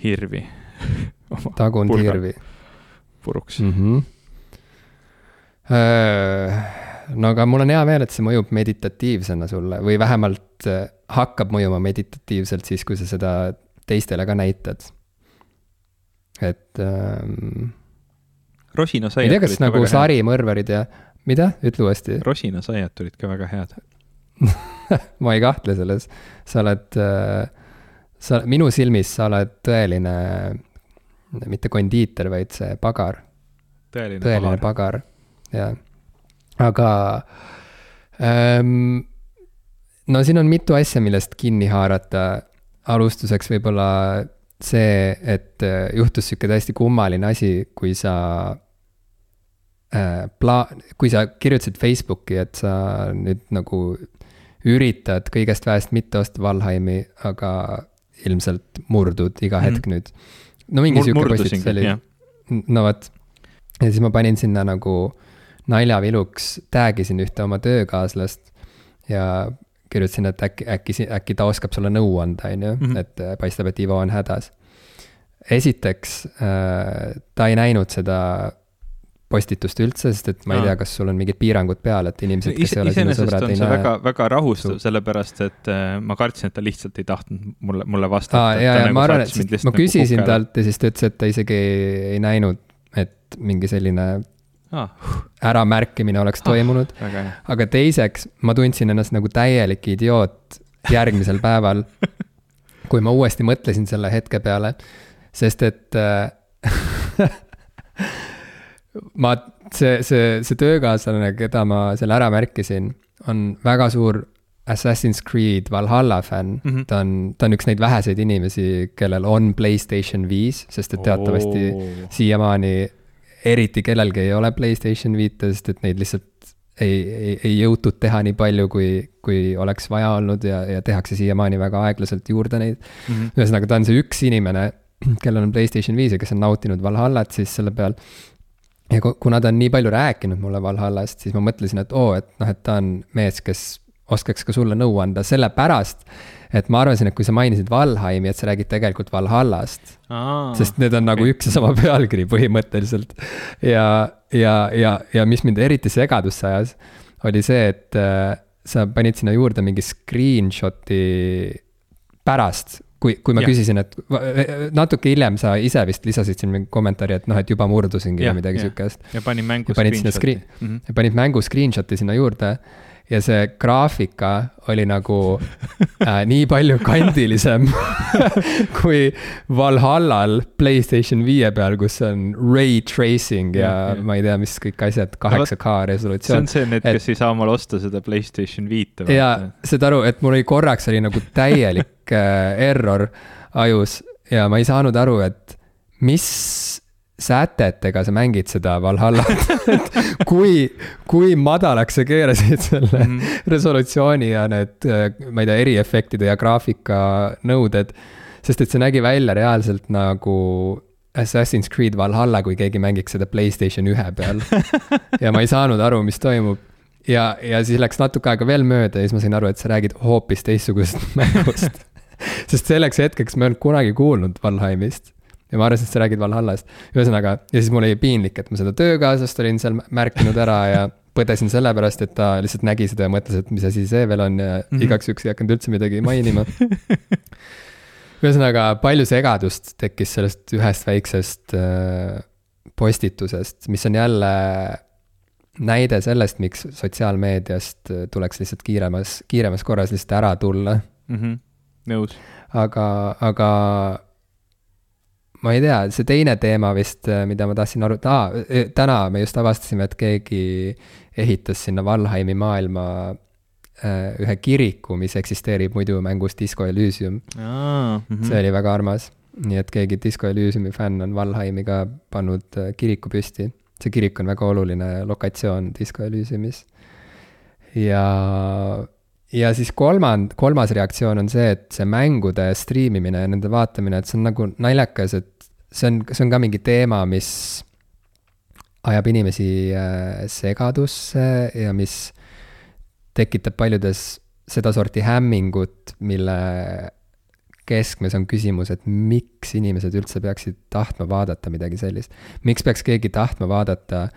Speaker 1: hirvi
Speaker 2: tagunud hirvi.
Speaker 1: Puruks
Speaker 2: mm. -hmm. no aga mul on hea meel, et see mõjub meditatiivsena sulle või vähemalt äh, hakkab mõjuma meditatiivselt siis, kui sa seda teistele ka näitad. et ähm,.
Speaker 1: rosinasaiad.
Speaker 2: ei tea, kas nagu sarimõrvarid ja, mida, ütle uuesti.
Speaker 1: rosinasaiad tulid ka väga head
Speaker 2: ma ei kahtle selles, sa oled äh,, sa, minu silmis sa oled tõeline, mitte kondiiter, vaid see pagar.
Speaker 1: tõeline,
Speaker 2: tõeline pagar, pagar., jah. aga ähm, no siin on mitu asja, millest kinni haarata alustuseks võib-olla see, et äh, juhtus sihuke täiesti kummaline asi, kui sa äh, pla-, kui sa kirjutasid Facebooki, et sa nüüd nagu üritad kõigest väest mitte osta Valheimi, aga ilmselt murdud iga hetk mm. nüüd. No mingi sihuke postitus oli. no vot, ja siis ma panin sinna nagu naljaviluks, tag isin ühte oma töökaaslast ja kirjutasin, et äkki, äkki, äkki ta oskab sulle nõu anda, on ju, mhm. et äh, paistab, et Ivo on hädas. esiteks äh,, ta ei näinud seda postitust üldse, sest et ma ei tea, kas sul on mingid piirangud peal, et inimesed, kes ei ole sinu sõbrad, ei näe.
Speaker 1: väga, väga rahustav, sellepärast et äh, ma kartsin, et ta lihtsalt ei tahtnud mulle, mulle vastata.
Speaker 2: ja, ja nagu ma arvan, et ma nagu küsisin nagu talt ja siis ta ütles, et ta isegi ei näinud, et mingi selline ah. äramärkimine oleks toimunud ah,. aga teiseks, ma tundsin ennast nagu täielik idioot järgmisel päeval, kui ma uuesti mõtlesin selle hetke peale, sest et äh, ma, see, see, see töökaaslane, keda ma selle ära märkisin, on väga suur Assassin's Creed Valhalla fänn mm, -hmm. ta on, ta on üks neid väheseid inimesi, kellel on Playstation viis, sest et teatavasti oh. siiamaani eriti kellelgi ei ole Playstation viite, sest et neid lihtsalt ei, ei, ei jõutud teha nii palju, kui, kui oleks vaja olnud ja, ja tehakse siiamaani väga aeglaselt juurde neid mm -hmm.. ühesõnaga, ta on see üks inimene, kellel on Playstation viis ja kes on nautinud Valhallat siis selle peal. Ja kuna ta on nii palju rääkinud mulle Valhallast, siis ma mõtlesin, et oo, et noh, et ta on mees, kes oskaks ka sulle nõu anda, sellepärast et ma arvasin, et kui sa mainisid Valheimi, et sa räägid tegelikult Valhallast. sest need on nagu üks ja sama pealkiri põhimõtteliselt. ja, ja, ja, ja mis mind eriti segadusse ajas, oli see, et äh, sa panid sinna juurde mingi screenshot'i pärast, kui, kui ma ja. küsisin, et natuke hiljem sa ise vist lisasid siin mingi kommentaari, et noh, et juba murdusingi või midagi sihukest.
Speaker 1: ja panin mängu
Speaker 2: screenshot'i. Mm -hmm. ja panid mängu screenshot'i sinna juurde ja see graafika oli nagu äh, nii palju kandilisem kui Valhallal Playstation viie peal, kus on ray tracing ja, ja, ja. ma ei tea, mis kõik asjad, kaheksa K resolutsioon.
Speaker 1: see on see, need, kes ei saa omale osta seda Playstation viite.
Speaker 2: ja saad aru, et mul oli korraks oli nagu täielik äh, error ajus ja ma ei saanud aru, et mis sätetega sa mängid seda Valhallat et kui, kui madalaks sa keerasid selle mm resolutsiooni ja need, ma ei tea, eriefektide ja graafika nõuded. sest et see nägi välja reaalselt nagu Assassin's Creed Valhalla, kui keegi mängiks seda Playstation ühe peal. ja ma ei saanud aru, mis toimub. ja, ja siis läks natuke aega veel mööda ja siis ma sain aru, et sa räägid hoopis teistsugusest mängust sest selleks hetkeks ma ei olnud kunagi kuulnud Valheimist ja ma arvasin, et sa räägid Valhallast. ühesõnaga, ja siis mul oli piinlik, et ma seda töökaaslast olin seal märkinud ära ja põdesin sellepärast, et ta lihtsalt nägi seda ja mõtles, et mis asi see veel on ja mm -hmm. igaks juhuks ei hakanud üldse midagi mainima ühesõnaga, palju segadust tekkis sellest ühest väiksest äh, postitusest, mis on jälle näide sellest, miks sotsiaalmeediast tuleks lihtsalt kiiremas, kiiremas korras lihtsalt ära tulla
Speaker 1: mm. -hmm. nõus.
Speaker 2: aga, aga ma ei tea, see teine teema vist, äh, mida ma tahtsin arutada ah,, täna me just avastasime, et keegi ehitas sinna Valheimi maailma äh, ühe kiriku, mis eksisteerib muidu mängus Disco Elysium
Speaker 1: mm. -hmm.
Speaker 2: see oli väga armas. nii et keegi Disco Elysiumi fänn on Valheimi ka pannud äh, kiriku püsti. see kirik on väga oluline lokatsioon Disco Elysiumis. ja, ja siis kolmand-, kolmas reaktsioon on see, et see mängude striimimine ja nende vaatamine, et see on nagu naljakas, et see on, see on ka mingi teema, mis ajab inimesi äh, segadusse ja mis tekitab paljudes sedasorti hämmingut, mille keskmes on küsimus, et miks inimesed üldse peaksid tahtma vaadata midagi sellist. miks peaks keegi tahtma vaadata,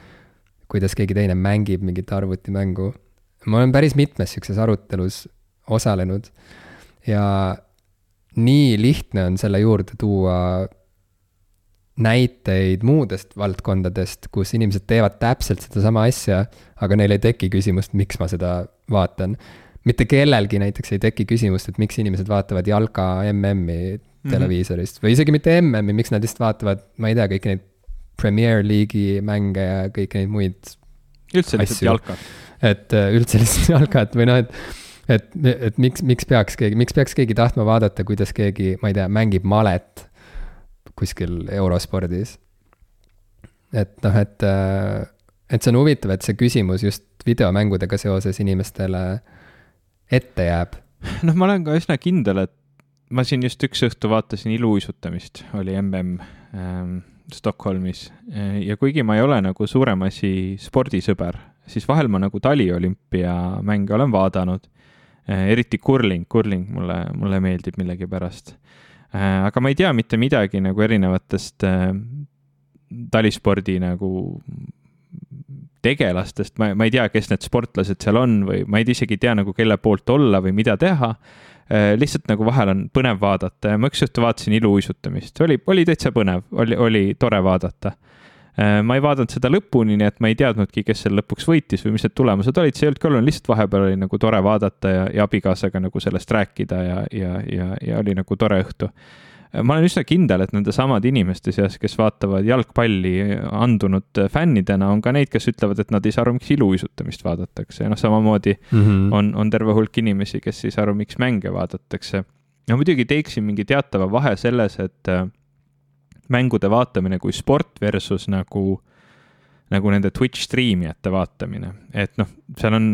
Speaker 2: kuidas keegi teine mängib mingit arvutimängu? Ma olen päris mitmes sihukeses arutelus osalenud ja nii lihtne on selle juurde tuua näiteid muudest valdkondadest, kus inimesed teevad täpselt sedasama asja, aga neil ei teki küsimust, miks ma seda vaatan. mitte kellelgi näiteks ei teki küsimust, et miks inimesed vaatavad jalka MM-i mhm. televiisorist mm -hmm. või isegi mitte MM-i, miks nad lihtsalt vaatavad, ma ei tea, kõiki neid Premier League'i mänge ja kõiki neid muid.
Speaker 1: üldse lihtsalt jalkat.
Speaker 2: Et äh, üldse lihtsalt jalkat või noh, et et, et miks, miks peaks keegi, miks peaks keegi tahtma vaadata, kuidas keegi, ma ei tea, mängib malet kuskil eurospordis. et noh, et, äh, et see on huvitav, et see küsimus just videomängudega seoses inimestele ette jääb.
Speaker 1: noh, ma olen ka üsna kindel, et ma siin just üks õhtu vaatasin iluuisutamist, oli mm ähm, Stockholmis ja kuigi ma ei ole nagu suurem asi spordisõber, siis vahel ma nagu taliolümpiamänge olen vaadanud. Äh, eriti curling, curling mulle, mulle meeldib millegipärast. Äh, aga ma ei tea mitte midagi nagu erinevatest äh, talispordi nagu tegelastest, ma, ma ei tea, kes need sportlased seal on või ma ei isegi tea nagu kelle poolt olla või mida teha. Lihtsalt nagu vahel on põnev vaadata. Ja ma üks õhtu vaatasin iluuisutamist, oli, oli täitsa põnev, oli, oli tore vaadata ma ei vaadanud seda lõpuni, nii et ma ei teadnudki, kes seal lõpuks võitis või mis need tulemused olid, see ei olnud ka oluline, lihtsalt vahepeal oli nagu tore vaadata ja, ja abikaasaga nagu sellest rääkida ja, ja, ja, ja oli nagu tore õhtu. Äh, ma olen üsna kindel, et nendesamade inimeste seas, kes vaatavad jalgpalli andunud fännidena, on ka neid, kes ütlevad, et nad ei saa aru, miks iluuisutamist vaadatakse ja noh, samamoodi mm -hmm. on, on terve hulk inimesi, kes ei saa aru, miks mänge vaadatakse. no muidugi teeksin mingi teatava vahe selles, et äh, mängude vaatamine kui sport versus nagu, nagu nende Twitch striimijate vaatamine, et noh, seal on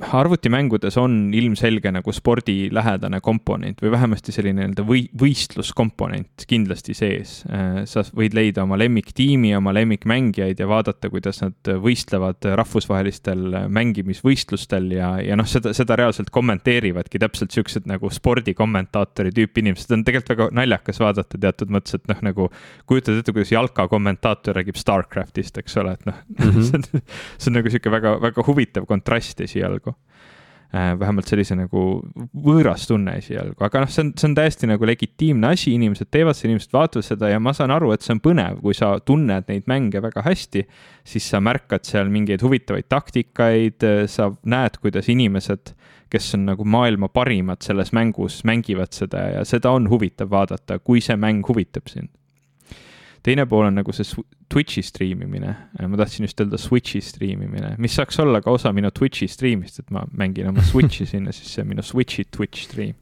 Speaker 1: arvutimängudes on ilmselge nagu spordilähedane komponent või vähemasti selline nii-öelda või, võistluskomponent kindlasti sees. Äh, sa võid leida oma lemmiktiimi, oma lemmikmängijaid ja vaadata, kuidas nad võistlevad rahvusvahelistel mängimisvõistlustel ja, ja noh, seda, seda reaalselt kommenteerivadki täpselt siuksed nagu spordikommentaatori tüüpi inimesed, on tegelikult väga naljakas vaadata teatud mõttes, et noh, nagu kujutad ette, kuidas jalka kommentaator räägib Starcraftist, eks ole, et noh mm, -hmm. see on, see on nagu sihuke väga, väga huvitav kontrast esialgu. Äh, vähemalt sellise nagu võõras tunne esialgu, aga noh, see on, see on täiesti nagu legitiimne asi, inimesed teevad seda, inimesed vaatavad seda ja ma saan aru, et see on põnev, kui sa tunned neid mänge väga hästi, siis sa märkad seal mingeid huvitavaid taktikaid, sa näed, kuidas inimesed, kes on nagu maailma parimad selles mängus, mängivad seda ja seda on huvitav vaadata, kui see mäng huvitab sind teine pool on nagu see Twitch'i striimimine, ma tahtsin just öelda Switch'i striimimine, mis saaks olla ka osa minu Twitch'i striimist, et ma mängin oma Switch'i sinna, siis see on minu Switch'i Twitch stream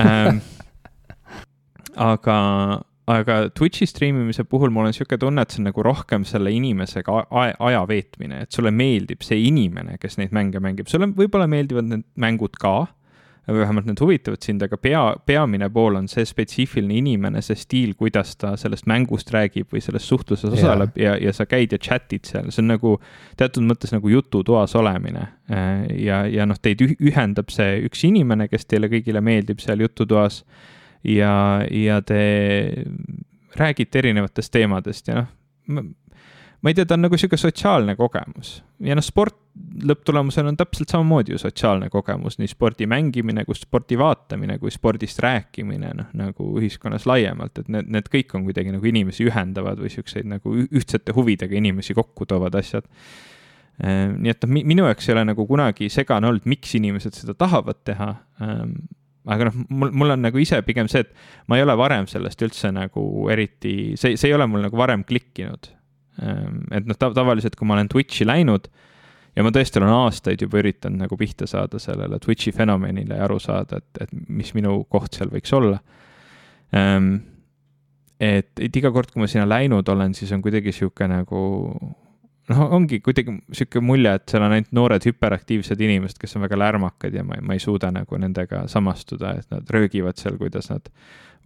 Speaker 1: ähm,. aga, aga Twitch'i striimimise puhul mul on niisugune tunne, et see on nagu rohkem selle inimesega aja veetmine, et sulle meeldib see inimene, kes neid mänge mängib, sulle võib-olla meeldivad need mängud ka või vähemalt need huvitavad sind, aga pea, peamine pool on see spetsiifiline inimene, see stiil, kuidas ta sellest mängust räägib või selles suhtluses osaleb yeah. ja, ja sa käid ja chat'id seal, see on nagu teatud mõttes nagu jututoas olemine. Äh, ja, ja noh, teid ühendab see üks inimene, kes teile kõigile meeldib seal jututoas ja, ja te räägite erinevatest teemadest ja noh, ma ei tea, ta on nagu sihuke sotsiaalne kogemus ja noh, sport lõpptulemusena on täpselt samamoodi ju sotsiaalne kogemus, nii spordi mängimine kui spordi vaatamine kui spordist rääkimine, noh nagu ühiskonnas laiemalt, et need, need kõik on kuidagi nagu inimesi ühendavad või siukseid nagu ühtsete huvidega inimesi kokku toovad asjad. Ehm, nii et noh, minu jaoks ei ole nagu kunagi segane olnud, miks inimesed seda tahavad teha ehm, aga noh, mul, mul on nagu ise pigem see, et ma ei ole varem sellest üldse nagu eriti, see, see ei ole mul nagu varem klikkinud Ehm, et noh, tavaliselt, kui ma olen Twitch'i läinud ja ma tõesti olen aastaid juba üritanud nagu pihta saada sellele Twitch'i fenomenile ja aru saada, et, et mis minu koht seal võiks olla ähm,. et, et iga kord, kui ma sinna läinud olen, siis on kuidagi sihuke nagu noh, ongi kuidagi sihuke mulje, et seal on ainult noored hüperaktiivsed inimesed, kes on väga lärmakad ja ma, ma ei suuda nagu nendega samastuda, et nad röögivad seal, kuidas nad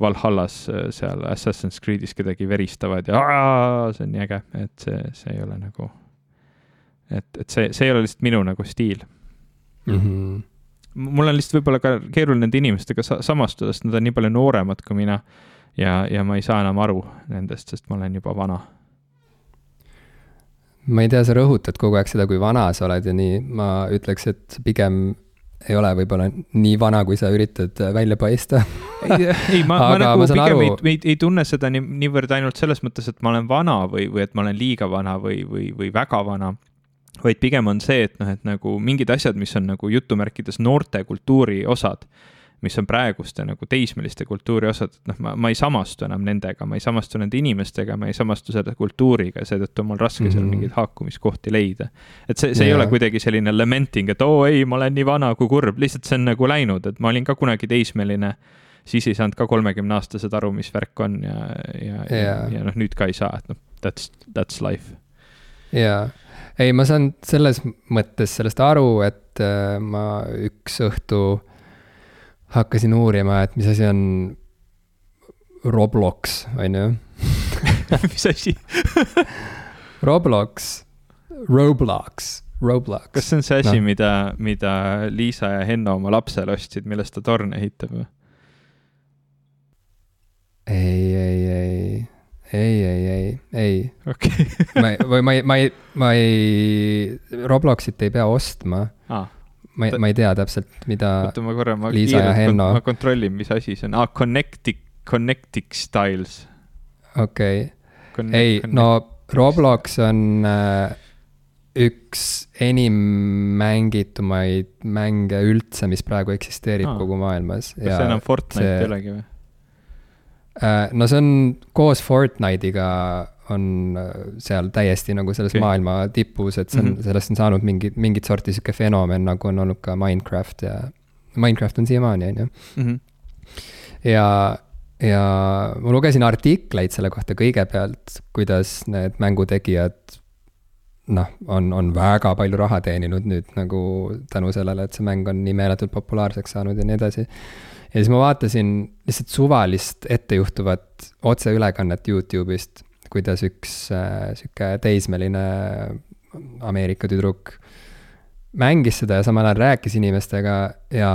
Speaker 1: Valhallas äh, seal Assassin's Creed'is kedagi veristavad ja see on nii äge, et see, see ei ole nagu, et, et see, see ei ole lihtsalt minu nagu stiil
Speaker 2: mm. -hmm.
Speaker 1: mul on lihtsalt võib-olla ka keeruline nende inimestega sa samastuda, sest nad on nii palju nooremad kui mina ja, ja ma ei saa enam aru nendest, sest ma olen juba vana
Speaker 2: ma ei tea, sa rõhutad kogu aeg seda, kui vana sa oled ja nii, ma ütleks, et pigem ei ole võib-olla nii vana, kui sa üritad välja paista
Speaker 1: ei, ei, ma, ma nagu ma pigem aru... ei, ei, ei tunne seda nii, niivõrd ainult selles mõttes, et ma olen vana või, või et ma olen liiga vana või, või, või väga vana. Vaid pigem on see, et noh, et nagu mingid asjad, mis on nagu jutumärkides noorte kultuuri osad mis on praeguste nagu teismeliste kultuuri osad, et noh, ma, ma ei samastu enam nendega, ma ei samastu nende inimestega, ma ei samastu selle kultuuriga seetõttu on mul raske mm -hmm. seal mhm. mingeid haakumiskohti leida. et see, see yeah. ei ole kuidagi selline lamenting, et oo ei, ma olen nii vana kui kurb, lihtsalt see on nagu läinud, et ma olin ka kunagi teismeline siis ei saanud ka kolmekümneaastased aru, mis värk on ja, ja yeah., ja, ja noh, nüüd ka ei saa, et noh, that's, that's life.
Speaker 2: jaa, ei, ma saan selles mõttes sellest aru, et äh, ma üks õhtu hakkasin uurima, et mis asi on Roblox, on ju
Speaker 1: mis asi
Speaker 2: Roblox, Roblox, Roblox.
Speaker 1: kas see on see asi no., mida, mida Liisa ja Henno oma lapsele ostsid, millest ta torne ehitab või?
Speaker 2: ei, ei, ei, ei, ei, ei, ei.
Speaker 1: okei.
Speaker 2: ma, või ma ei, ma ei, ma ei, Robloxit ei pea ostma
Speaker 1: ah
Speaker 2: ma ei, ma ei tea täpselt, mida
Speaker 1: oota, ma korra, ma
Speaker 2: Liisa ja Henno.
Speaker 1: ma kontrollin, mis asi see on, aa ah,, Connectic, Connectic Styles.
Speaker 2: okei okay., ei, no Roblox on äh, üks enim mängitumaid mänge üldse, mis praegu eksisteerib ah. kogu maailmas.
Speaker 1: kas see enam Fortnite ei olegi või?
Speaker 2: Äh, no see on koos Fortnite'iga on äh, seal täiesti nagu selles okay. maailma tipus, et see on mm, -hmm. sellest on saanud mingi, mingit sorti sihuke fenomen, nagu on olnud ka Minecraft ja. Minecraft on siiamaani, on ju.
Speaker 1: Mhm.
Speaker 2: ja, ja ma lugesin artikleid selle kohta kõigepealt, kuidas need mängutegijad noh, on, on väga palju raha teeninud nüüd nagu tänu sellele, et see mäng on nii meeletult populaarseks saanud ja nii edasi. Ja siis ma vaatasin lihtsalt suvalist ettejuhtuvat otseülekannet Youtube'ist kuidas üks äh, sihuke teismeline Ameerika tüdruk mängis seda ja samal ajal rääkis inimestega ja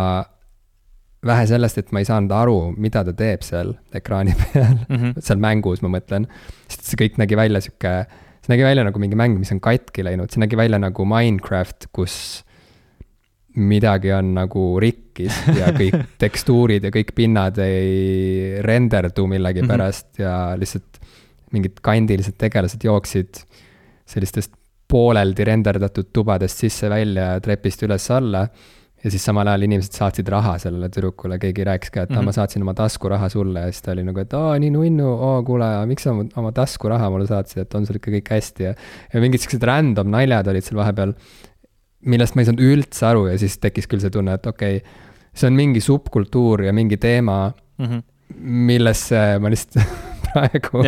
Speaker 2: vähe sellest, et ma ei saanud aru, mida ta teeb seal ekraani peal mm, -hmm. seal mängus, ma mõtlen. sest see kõik nägi välja sihuke, see nägi välja nagu mingi mäng, mis on katki läinud, see nägi välja nagu Minecraft, kus midagi on nagu rikkis ja kõik tekstuurid ja kõik pinnad ei renderdu millegipärast mm -hmm. ja lihtsalt mingid kandilised tegelased jooksid sellistest pooleldi renderdatud tubadest sisse-välja ja trepist üles-alla. ja siis samal ajal inimesed saatsid raha sellele tüdrukule, keegi rääkis ka, et mm -hmm. ma saatsin oma taskuraha sulle ja siis ta oli nagu, et aa, nii nunnu, oo kuule, miks sa oma taskuraha mulle saatsid, et on sul ikka kõik hästi ja. ja mingid siuksed random naljad olid seal vahepeal, millest ma ei saanud üldse aru ja siis tekkis küll see tunne, et okei okay,, see on mingi subkultuur ja mingi teema mm, -hmm. millesse ma lihtsalt praegu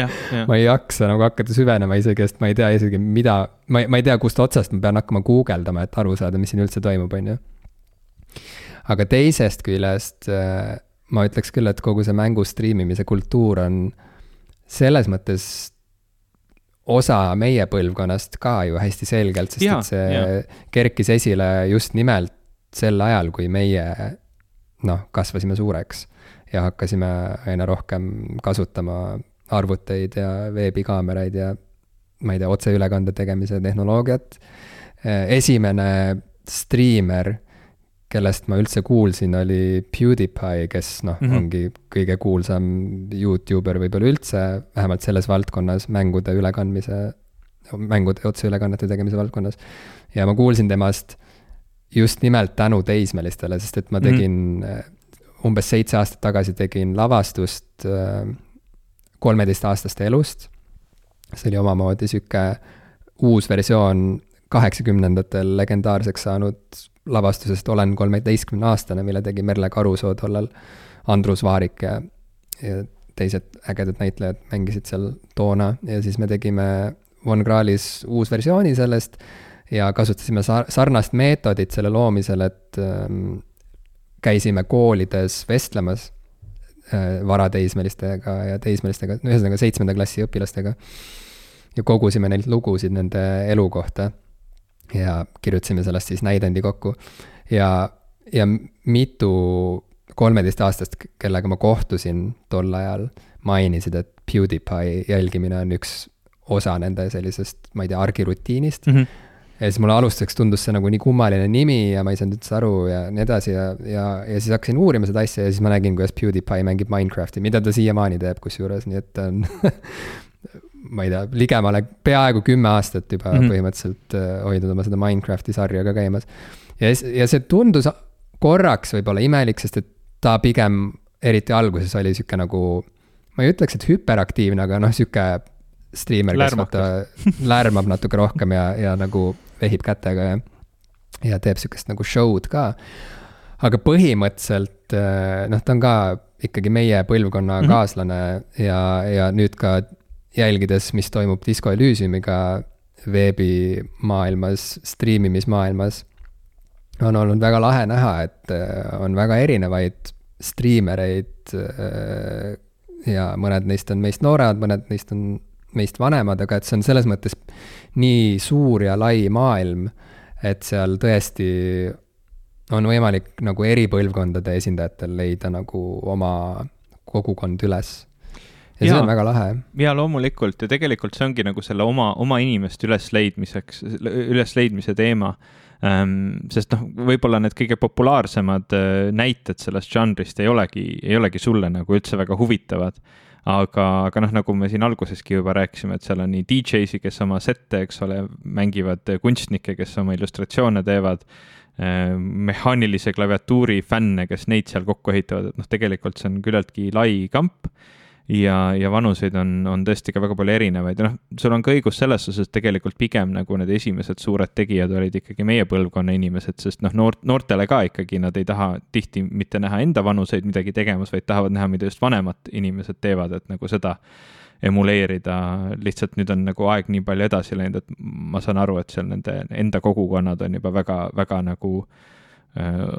Speaker 2: ma ei jaksa nagu hakata süvenema isegi, sest ma ei tea isegi, mida, ma ei, ma ei tea, kust otsast ma pean hakkama guugeldama, et aru saada, mis siin üldse toimub, on ju. aga teisest küljest äh, ma ütleks küll, et kogu see mängu striimimise kultuur on selles mõttes osa meie põlvkonnast ka ju hästi selgelt, sest ja, et see ja. kerkis esile just nimelt sel ajal, kui meie noh, kasvasime suureks ja hakkasime aina rohkem kasutama arvuteid ja veebikaameraid ja ma ei tea, otseülekande tegemise tehnoloogiat. esimene striimer, kellest ma üldse kuulsin, oli PewDiePie, kes noh mm, -hmm. ongi kõige kuulsam Youtuber võib-olla üldse, vähemalt selles valdkonnas, mängude ülekandmise, mängude otseülekannete tegemise valdkonnas. ja ma kuulsin temast just nimelt tänu teismelistele, sest et ma mhm. tegin mm -hmm. umbes seitse aastat tagasi tegin lavastust äh, kolmeteistaastaste elust. see oli omamoodi sihuke uus versioon kaheksakümnendatel legendaarseks saanud lavastusest Olen kolmeteistkümne aastane, mille tegi Merle Karusoo tollal, Andrus Vaarik ja, ja teised ägedad näitlejad mängisid seal toona ja siis me tegime Von Krahlis uusversiooni sellest ja kasutasime sar-, sarnast meetodit selle loomisel, et ähm, käisime koolides vestlemas äh, varateismelistega ja teismelistega, ühesõnaga seitsmenda klassi õpilastega. ja kogusime neilt lugusid nende elu kohta ja kirjutasime sellest siis näidendi kokku. ja, ja mitu kolmeteistaastast, kellega ma kohtusin tol ajal, mainisid, et PewDiePie jälgimine on üks osa nende sellisest, ma ei tea, argirutiinist mm. -hmm. ja siis mulle alustuseks tundus see nagu nii kummaline nimi ja ma ei saanud üldse aru ja nii edasi ja, ja, ja siis hakkasin uurima seda asja ja siis ma nägin, kuidas PewDiePie mängib Minecrafti, mida ta siiamaani teeb kusjuures, nii et ta on ma ei tea, ligemale peaaegu kümme aastat juba mm -hmm. põhimõtteliselt äh, hoidnud oma seda Minecrafti sarja ka käimas. ja, ja see tundus korraks võib-olla imelik, sest et ta pigem, eriti alguses oli sihuke nagu, ma ei ütleks, et hüperaktiivne, aga noh, sihuke striimer, kes vaata lärmab natuke rohkem ja, ja nagu vehib kätega ja, ja teeb sihukest nagu show'd ka. aga põhimõtteliselt äh, noh, ta on ka ikkagi meie põlvkonna mm -hmm. kaaslane ja, ja nüüd ka jälgides, mis toimub Disco Elysiumiga veebimaailmas, striimimismaailmas, on olnud väga lahe näha, et äh, on väga erinevaid striimereid äh, ja mõned neist on meist nooremad, mõned neist on meist vanemad, aga et see on selles mõttes nii suur ja lai maailm, et seal tõesti on võimalik nagu eri põlvkondade esindajatel leida nagu oma kogukond üles ja, ja see on väga lahe.
Speaker 1: ja loomulikult. Ja tegelikult see ongi nagu selle oma, oma inimeste ülesleidmiseks, ülesleidmise teema. Ähm,. sest noh, võib-olla need kõige populaarsemad äh, näited sellest žanrist ei olegi, ei olegi sulle nagu üldse väga huvitavad. Aga, aga noh, nagu me siin alguseski juba rääkisime, et seal on nii DJ-si, kes oma sette, eks ole, mängivad kunstnikke, kes oma illustratsioone teevad äh, mehaanilise klaviatuuri fänne, kes neid seal kokku ehitavad, et noh, tegelikult see on küllaltki lai kamp ja, ja vanuseid on, on tõesti ka väga palju erinevaid. Ja noh, sul on ka õigus selles osas, et tegelikult pigem nagu need esimesed suured tegijad olid ikkagi meie põlvkonna inimesed, sest noh, noort, noortele ka ikkagi nad ei taha tihti mitte näha enda vanuseid midagi tegemas, vaid tahavad näha, mida just vanemad inimesed teevad, et nagu seda emuleerida, lihtsalt nüüd on nagu aeg nii palju edasi läinud, et ma saan aru, et seal nende enda kogukonnad on juba väga, väga nagu Äh,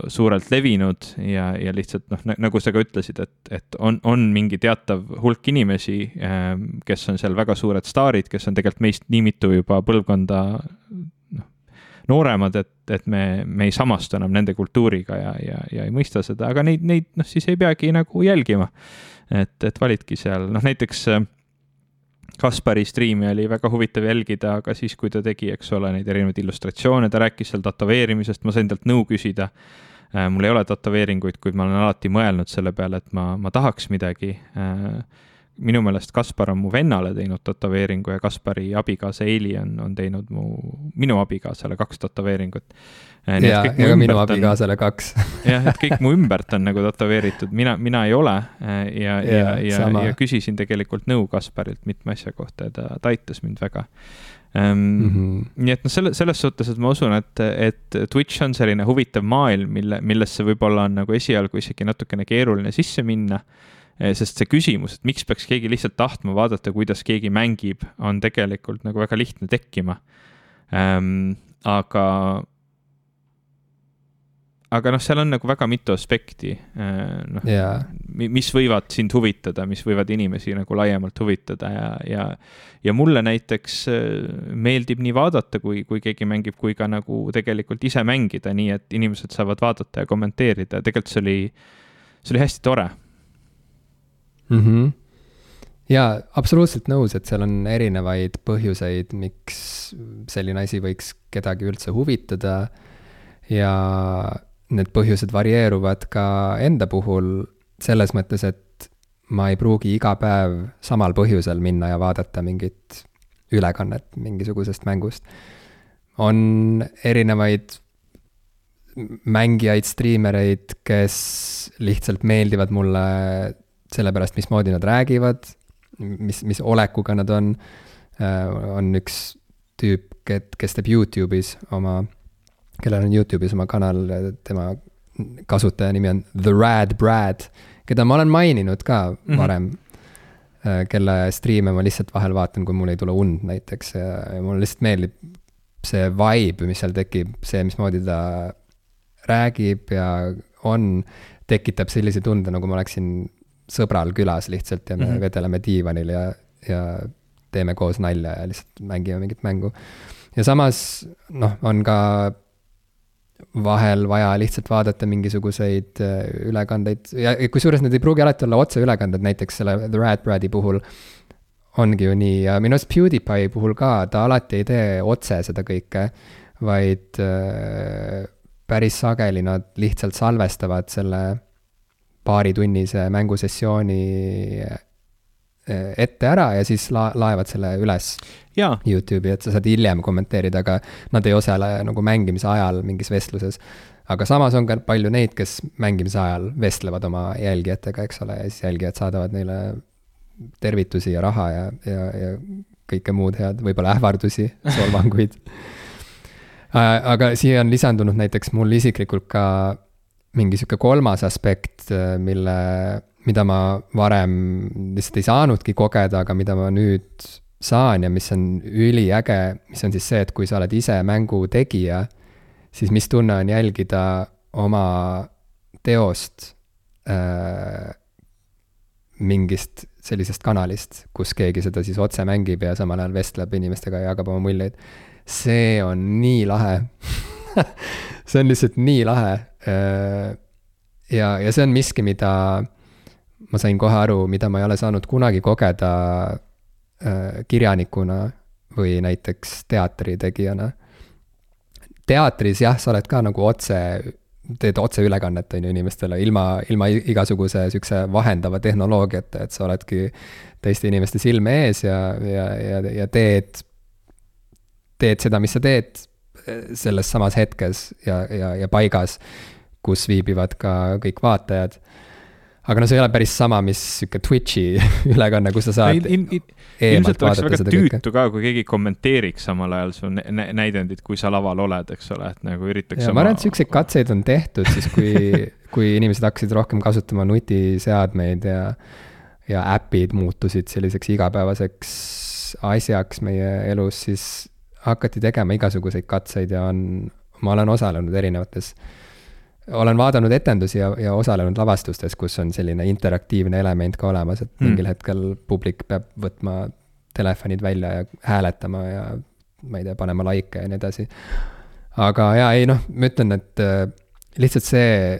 Speaker 1: suurelt levinud ja, ja lihtsalt noh, nagu sa ka ütlesid, et, et on, on mingi teatav hulk inimesi, äh, kes on seal väga suured staarid, kes on tegelikult meist nii mitu juba põlvkonda noh, nooremad, et, et me, me ei samastu enam nende kultuuriga ja, ja, ja ei mõista seda, aga neid, neid noh, siis ei peagi nagu jälgima. et, et validki seal, noh näiteks äh, Kaspari striimi oli väga huvitav jälgida, aga siis, kui ta tegi, eks ole, neid erinevaid illustratsioone, ta rääkis seal tätoveerimisest, ma sain talt nõu küsida. Äh, mul ei ole tätoveeringuid, kuid ma olen alati mõelnud selle peale, et ma, ma tahaks midagi äh, minu meelest Kaspar on mu vennale teinud tätoveeringu ja Kaspari abikaasa Eili on, on teinud mu, minu abikaasale kaks tätoveeringut.
Speaker 2: Äh, ja, ja ka minu abikaasale kaks.
Speaker 1: Jah, et kõik mu ümbert on nagu tätoveeritud, mina, mina ei ole äh, ja, ja, ja, ja, küsisin tegelikult nõu Kasparilt mitme asja kohta ja ta, ta aitas mind väga. Mm -hmm. nii et noh, selle, selles suhtes, et ma usun, et, et Twitch on selline huvitav maailm, mille, millesse võib-olla on nagu esialgu isegi natukene keeruline sisse minna. Eh, sest see küsimus, et miks peaks keegi lihtsalt tahtma vaadata, kuidas keegi mängib, on tegelikult nagu väga lihtne tekkima ähm,. aga, aga noh, seal on nagu väga mitu aspekti äh,, noh yeah., mis võivad sind huvitada, mis võivad inimesi nagu laiemalt huvitada ja, ja, ja mulle näiteks äh, meeldib nii vaadata, kui, kui keegi mängib, kui ka nagu tegelikult ise mängida, nii et inimesed saavad vaadata ja kommenteerida ja tegelikult see oli, see oli hästi tore
Speaker 2: mm. -hmm. ja absoluutselt nõus, et seal on erinevaid põhjuseid, miks selline asi võiks kedagi üldse huvitada. ja need põhjused varieeruvad ka enda puhul selles mõttes, et ma ei pruugi iga päev samal põhjusel minna ja vaadata mingit ülekannet mingisugusest mängust. on erinevaid mängijaid, striimereid, kes lihtsalt meeldivad mulle sellepärast, mismoodi nad räägivad, mis, mis olekuga nad on. Äh, on üks tüüp, kes teeb Youtube'is oma, kellel on Youtube'is oma kanal, tema kasutaja nimi on The Rad Brad, keda ma olen maininud ka mm -hmm. varem kelle striime ma lihtsalt vahel vaatan, kui mul ei tule und näiteks ja, ja mulle lihtsalt meeldib see vibe, mis seal tekib, see, mismoodi ta räägib ja on, tekitab sellise tunde, nagu ma oleksin sõbral külas lihtsalt ja me mm -hmm. vedeleme diivanil ja, ja teeme koos nalja ja lihtsalt mängime mingit mängu. ja samas noh, on ka vahel vaja lihtsalt vaadata mingisuguseid äh, ülekandeid ja kusjuures need ei pruugi alati olla otseülekanded, näiteks selle The Rat Bradi puhul ongi ju nii ja minu arust PewDiePie puhul ka, ta alati ei tee otse seda kõike, vaid äh, päris sageli nad lihtsalt salvestavad selle paaritunnise mängusessiooni äh, ette ära ja siis la-, laevad selle üles
Speaker 1: Jaa.
Speaker 2: Youtube'i, et sa saad hiljem kommenteerida, aga nad ei osale nagu mängimise ajal mingis vestluses. aga samas on ka palju neid, kes mängimise ajal vestlevad oma jälgijatega, eks ole, ja siis jälgijad saadavad neile tervitusi ja raha ja, ja, ja kõike muud head, võib-olla ähvardusi, solvanguid aga siia on lisandunud näiteks mul isiklikult ka mingi sihuke kolmas aspekt, äh, mille, mida ma varem lihtsalt ei saanudki kogeda, aga mida ma nüüd saan ja mis on üliäge, mis on siis see, et kui sa oled ise mängu tegija, siis mis tunne on jälgida oma teost äh, mingist sellisest kanalist, kus keegi seda siis otse mängib ja samal ajal vestleb inimestega ja jagab oma muljeid. see on nii lahe see on lihtsalt nii lahe. Ja, ja see on miski, mida ma sain kohe aru, mida ma ei ole saanud kunagi kogeda kirjanikuna või näiteks teatritegijana. teatris jah, sa oled ka nagu otse, teed otseülekannet, on ju, inimestele ilma, ilma igasuguse sihukese vahendava tehnoloogiata, et sa oledki teiste inimeste silme ees ja, ja, ja, ja teed, teed seda, mis sa teed selles samas hetkes ja, ja, ja paigas, kus viibivad ka kõik vaatajad aga no see ei ole päris sama, mis sihuke Twitch'i ülekanne, kus sa saad
Speaker 1: in, in, in, ilmselt oleks väga tüütu ka, kui keegi kommenteeriks samal ajal su näidendit, kui sa laval oled, eks ole, et nagu üritaks.
Speaker 2: ma arvan, et siukseid katseid on tehtud siis, kui kui inimesed hakkasid rohkem kasutama nutiseadmeid ja, ja äpid muutusid selliseks igapäevaseks asjaks meie elus, siis hakati tegema igasuguseid katseid ja on, ma olen osalenud erinevates olen vaadanud etendusi ja, ja osalenud lavastustes, kus on selline interaktiivne element ka olemas, et mm. mingil hetkel publik peab võtma telefonid välja ja hääletama ja ma ei tea, panema likee ja nii edasi. aga jaa, ei noh, ma ütlen, et äh, lihtsalt see,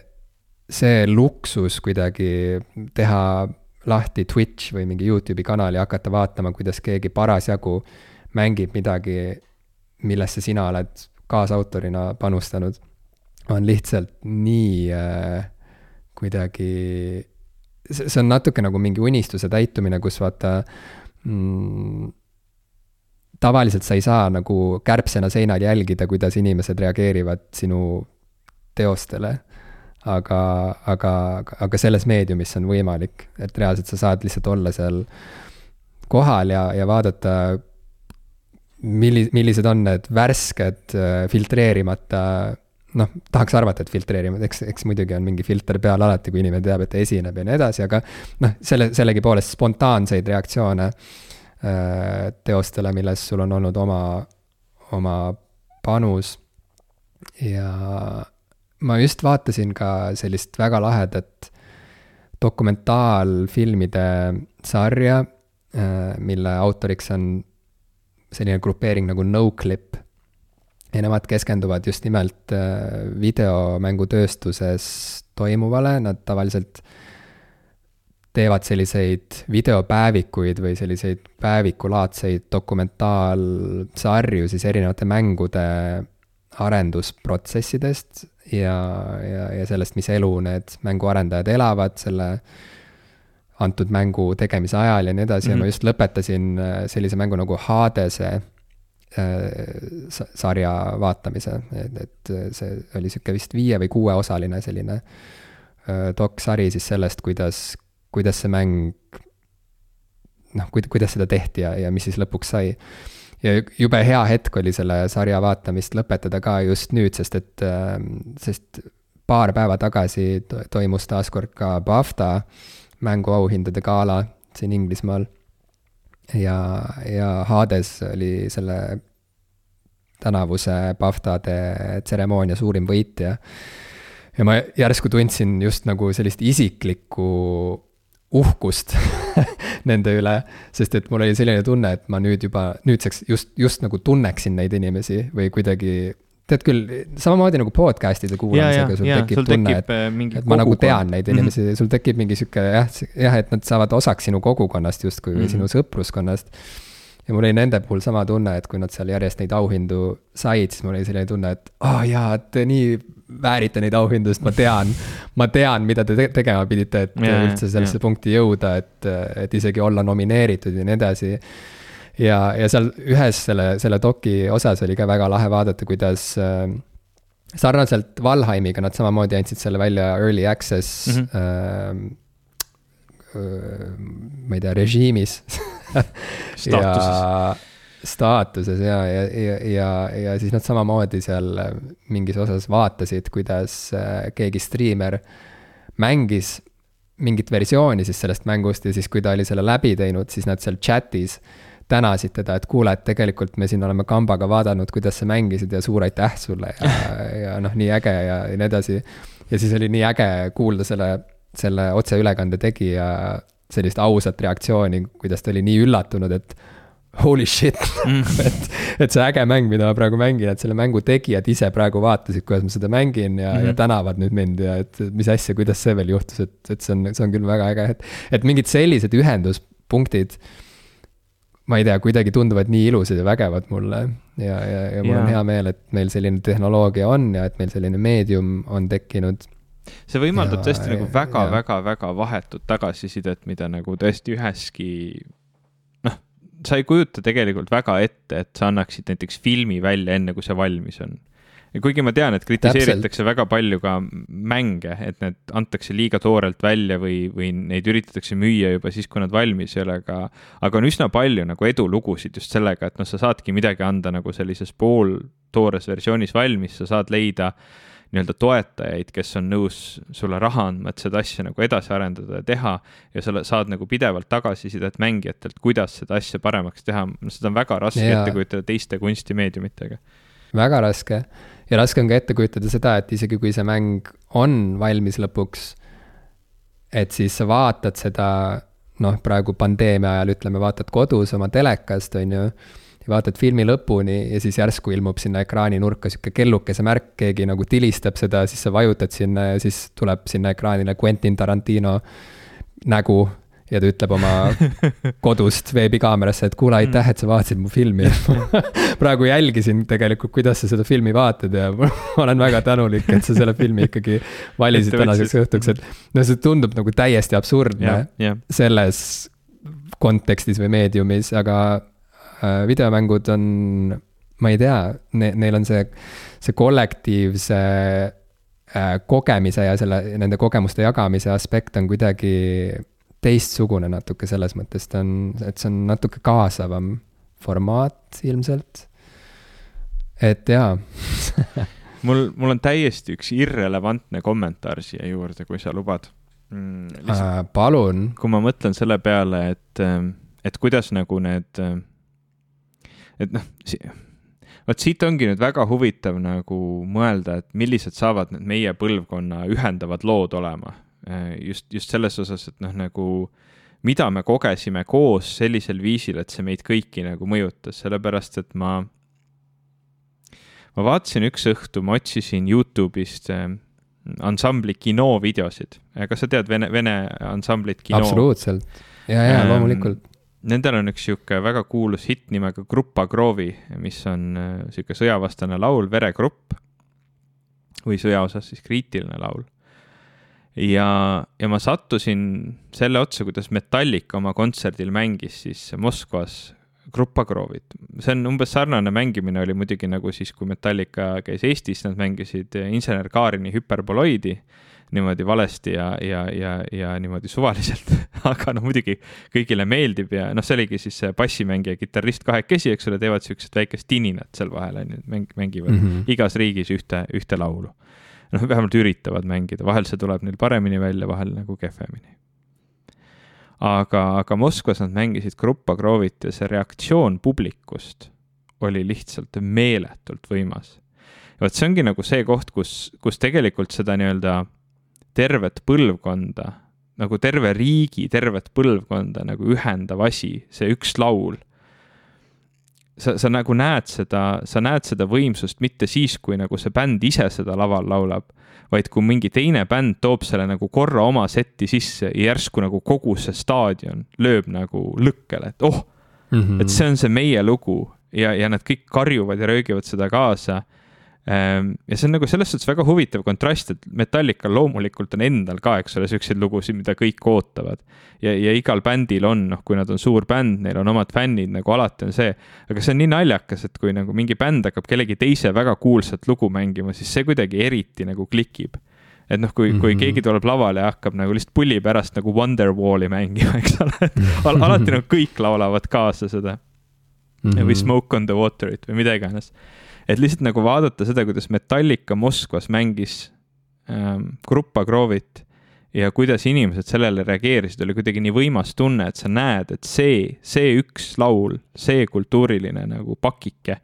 Speaker 2: see luksus kuidagi teha lahti Twitch või mingi Youtube'i kanal ja hakata vaatama, kuidas keegi parasjagu mängib midagi, millesse sina oled kaasautorina panustanud on lihtsalt nii äh, kuidagi, see on natuke nagu mingi unistuse täitumine, kus vaata mm, tavaliselt sa ei saa nagu kärbsena seinal jälgida, kuidas inimesed reageerivad sinu teostele. aga, aga, aga selles meediumis see on võimalik, et reaalselt sa saad lihtsalt olla seal kohal ja, ja vaadata, milli-, millised on need värsked äh, filtreerimata noh, tahaks arvata, et filtreerivad, eks, eks muidugi on mingi filter peal alati, kui inimene teab, et ta esineb ja nii edasi, aga noh, selle, sellegipoolest spontaanseid reaktsioone äh, teostele, milles sul on olnud oma, oma panus. ja ma just vaatasin ka sellist väga lahedat dokumentaalfilmide sarja äh,, mille autoriks on selline grupeering nagu Noclip ja nemad keskenduvad just nimelt äh, videomängutööstuses toimuvale, nad tavaliselt teevad selliseid videopäevikuid või selliseid päevikulaadseid dokumentaalsarju siis erinevate mängude arendusprotsessidest ja, ja, ja sellest, mis elu need mänguarendajad elavad selle antud mängu tegemise ajal ja nii edasi mm -hmm. ja ma mhm. just lõpetasin äh, sellise mängu nagu Hadese sarja vaatamise, et, et see oli sihuke vist viie või kuueosaline selline äh, doksari siis sellest, kuidas, kuidas see mäng noh, kuid-, kuidas seda tehti ja, ja mis siis lõpuks sai. ja jube hea hetk oli selle sarja vaatamist lõpetada ka just nüüd, sest et, sest paar päeva tagasi toimus taaskord ka BAFTA mänguauhindade gala siin Inglismaal. Ja, ja Hades oli selle tänavuse BAFTA-de tseremoonia suurim võitja. ja ma järsku tundsin just nagu sellist isiklikku uhkust nende üle, sest et mul oli selline tunne, et ma nüüd juba nüüdseks just, just nagu tunneksin neid inimesi või kuidagi tead küll, samamoodi nagu podcast'ide kuulamisega, sul ja, tekib sul tunne, et, äh, et ma nagu tean neid inimesi mm, -hmm. sul tekib mingi sihuke jah, jah, et nad saavad osaks sinu kogukonnast justkui või mm -hmm. sinu sõpruskonnast. ja mul oli nende puhul sama tunne, et kui nad seal järjest neid auhindu said, siis mul oli selline tunne, et aa oh, jaa, et nii väärite neid auhindu, sest ma tean, ma tean, mida te tegema pidite, et yeah, üldse sellesse yeah. punkti jõuda, et, et isegi olla nomineeritud ja nii edasi. Ja, ja seal ühes selle, selle doki osas oli ka väga lahe vaadata, kuidas äh, sarnaselt Valheimiga nad samamoodi andsid selle välja early access mm. -hmm. äh, ma ei tea, režiimis
Speaker 1: ja
Speaker 2: staatuses ja, ja, ja, ja, ja siis nad samamoodi seal mingis osas vaatasid, kuidas äh, keegi striimer mängis mingit versiooni siis sellest mängust ja siis, kui ta oli selle läbi teinud, siis nad seal chat'is tänasid teda, et kuule, et tegelikult me siin oleme kambaga vaadanud, kuidas sa mängisid ja suur aitäh sulle ja, ja noh, nii äge ja, ja nii edasi. ja siis oli nii äge kuulda selle, selle otseülekande tegija sellist ausat reaktsiooni, kuidas ta oli nii üllatunud, et holy shit mm. et, et see äge mäng, mida ma praegu mängin, et selle mängu tegijad ise praegu vaatasid, kuidas ma seda mängin ja mm, -hmm. ja tänavad nüüd mind ja et mis asja, kuidas see veel juhtus, et, et see on, see on küll väga äge, et, et mingid sellised ühenduspunktid. Ma ei tea, kuidagi tunduvad nii ilusad ja vägevad mulle ja, ja, ja mul ja. on hea meel, et meil selline tehnoloogia on ja et meil selline meedium on tekkinud
Speaker 1: see võimaldab ja, tõesti nagu väga-väga-väga vahetut tagasisidet, mida nagu tõesti üheski sa ei kujuta tegelikult väga ette, et sa annaksid näiteks filmi välja enne, kui see valmis on. Kuigi ma tean, et kritiseeritakse Täpselt. väga palju ka mänge, et need antakse liiga toorelt välja või, või neid üritatakse müüa juba siis, kui nad valmis ei ole, aga, aga on üsna palju nagu edulugusid just sellega, et noh, sa saadki midagi anda nagu sellises pooltoores versioonis valmis, sa saad leida nii-öelda toetajaid, kes on nõus sulle raha andma, et seda asja nagu edasi arendada ja teha. ja sa saad nagu pidevalt tagasisidet mängijatelt, kuidas seda asja paremaks teha, seda on väga raske ja. ette kujutada teiste kunstimeediumitega.
Speaker 2: Väga raske. Ja raske on ka ette kujutada seda, et isegi kui see mäng on valmis lõpuks, et siis sa vaatad seda, noh, praegu pandeemia ajal ütleme, vaatad kodus oma telekast, on ju vaatad filmi lõpuni ja siis järsku ilmub sinna ekraani nurka sihuke kellukese märk, keegi nagu tilistab seda, siis sa vajutad sinna ja siis tuleb sinna ekraanile Quentin Tarantino nägu ja ta ütleb oma kodust veebikaamerasse, et kuule, aitäh, et sa vaatasid mu filmi praegu jälgisin tegelikult, kuidas sa seda filmi vaatad ja ma olen väga tänulik, et sa selle filmi ikkagi valisid tänaseks õhtuks, et no see tundub nagu täiesti absurdne yeah, yeah. selles kontekstis või meediumis, aga Äh, videomängud on, ma ei tea ne,, neil on see, see kollektiivse äh, kogemise ja selle, nende kogemuste jagamise aspekt on kuidagi teistsugune natuke selles mõttes, ta on, et see on natuke kaasavam formaat ilmselt. et jaa
Speaker 1: mul, mul on täiesti üks irrelevantne kommentaar siia juurde, kui sa lubad
Speaker 2: mm,. Äh, palun.
Speaker 1: kui ma mõtlen selle peale, et, et kuidas nagu need et noh si, vot siit ongi nüüd väga huvitav nagu mõelda, et millised saavad need meie põlvkonna ühendavad lood olema. Äh, just, just selles osas, et noh, nagu mida me kogesime koos sellisel viisil, et see meid kõiki nagu mõjutas, sellepärast et ma, ma vaatasin üks õhtu, ma otsisin Youtube'ist äh, ansambli Kino videosid. kas sa tead vene, vene ansamblit Kino?
Speaker 2: absoluutselt, ja, ja ähm, loomulikult
Speaker 1: Nendel on üks sihuke väga kuulus hitt nimega Gruppa Groovi, mis on äh, sihuke sõjavastane laul, Veregrupp. või sõja osas siis kriitiline laul. Ja, ja ma sattusin selle otsa, kuidas Metallica oma kontserdil mängis siis Moskvas Gruppa Groovit. see on umbes sarnane mängimine oli muidugi nagu siis, kui Metallica käis Eestis, nad mängisid insener Kaarini hüperboloidi niimoodi valesti ja, ja, ja, ja niimoodi suvaliselt aga noh, muidugi kõigile meeldib ja noh, see oligi siis see bassimängija, kitarrist kahekesi, eks ole, teevad siukest väikest tininat seal vahel on ju, mäng, mängivad mm -hmm. igas riigis ühte, ühte laulu. noh, vähemalt üritavad mängida, vahel see tuleb neil paremini välja, vahel nagu kehvemini. aga, aga Moskvas nad mängisid Gruppa Grovit ja see reaktsioon publikust oli lihtsalt meeletult võimas. vot see ongi nagu see koht, kus, kus tegelikult seda nii-öelda tervet põlvkonda, nagu terve riigi tervet põlvkonda nagu ühendav asi, see üks laul. Sa, sa nagu näed seda, sa näed seda võimsust mitte siis, kui nagu see bänd ise seda laval laulab, vaid kui mingi teine bänd toob selle nagu korra oma setti sisse ja järsku nagu kogu see staadion lööb nagu lõkkele, et oh mm, -hmm. et see on see meie lugu ja, ja nad kõik karjuvad ja röögivad seda kaasa. Ehm, ja see on nagu selles suhtes väga huvitav kontrast, et Metallical loomulikult on endal ka, eks ole, siukseid lugusid, mida kõik ootavad. ja, ja igal bändil on, noh, kui nad on suur bänd, neil on omad fännid, nagu alati on see. aga see on nii naljakas, et kui nagu mingi bänd hakkab kellegi teise väga kuulsat lugu mängima, siis see kuidagi eriti nagu klikib et noh, kui mm, -hmm. kui mhm. keegi tuleb lavale ja hakkab nagu lihtsalt pulli pärast nagu Wonderwalli mängima, eks ole, et al alati nagu kõik laulavad kaasa seda mm -hmm. või Smoke on the water'it või mida iganes. Et lihtsalt nagu vaadata seda, kuidas Metallica Moskvas mängis ähm, Gruppa Grovit ja kuidas inimesed sellele reageerisid, oli kuidagi nii võimas tunne, et sa näed, et see, see üks laul, see kultuuriline nagu pakike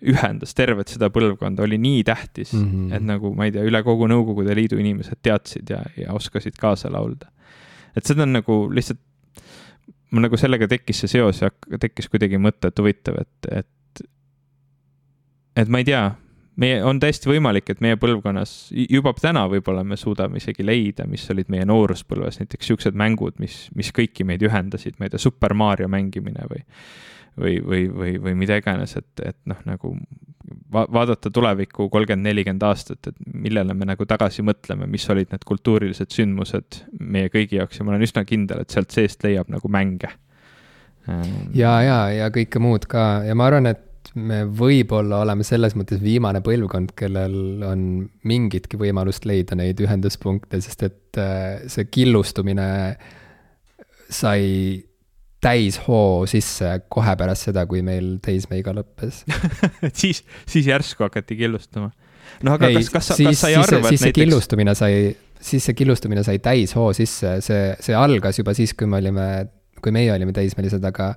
Speaker 1: ühendas tervet seda põlvkonda, oli nii tähtis mm, -hmm. et nagu ma ei tea, üle kogu Nõukogude Liidu inimesed teadsid ja, ja oskasid kaasa laulda. et seda on nagu lihtsalt mul nagu sellega tekkis see seos ja tekkis kuidagi mõte, et huvitav, et, et, et ma ei tea, meie, on täiesti võimalik, et meie põlvkonnas juba täna võib-olla me suudame isegi leida, mis olid meie nooruspõlves näiteks siuksed mängud, mis, mis kõiki meid ühendasid, ma ei tea, Super Mario mängimine või või, või, või, või mida iganes, et, et noh, nagu va vaadata tulevikku kolmkümmend, nelikümmend aastat, et millele me nagu tagasi mõtleme, mis olid need kultuurilised sündmused meie kõigi jaoks ja ma olen üsna kindel, et sealt seest leiab nagu mänge.
Speaker 2: ja, ja, ja kõike muud ka ja ma arvan, et me võib-olla oleme selles mõttes viimane põlvkond, kellel on mingitki võimalust leida neid ühenduspunkte, sest et äh, see killustumine sai täishoo sisse kohe pärast seda, kui meil teismeiga lõppes
Speaker 1: siis, siis järsku hakati killustama. noh, aga
Speaker 2: ei,
Speaker 1: kas, kas, kas sa ei arva,
Speaker 2: et siis näiteks. killustumine sai, siis see killustumine sai täishoo sisse, see, see algas juba siis, kui me olime, kui meie olime teismelised, aga.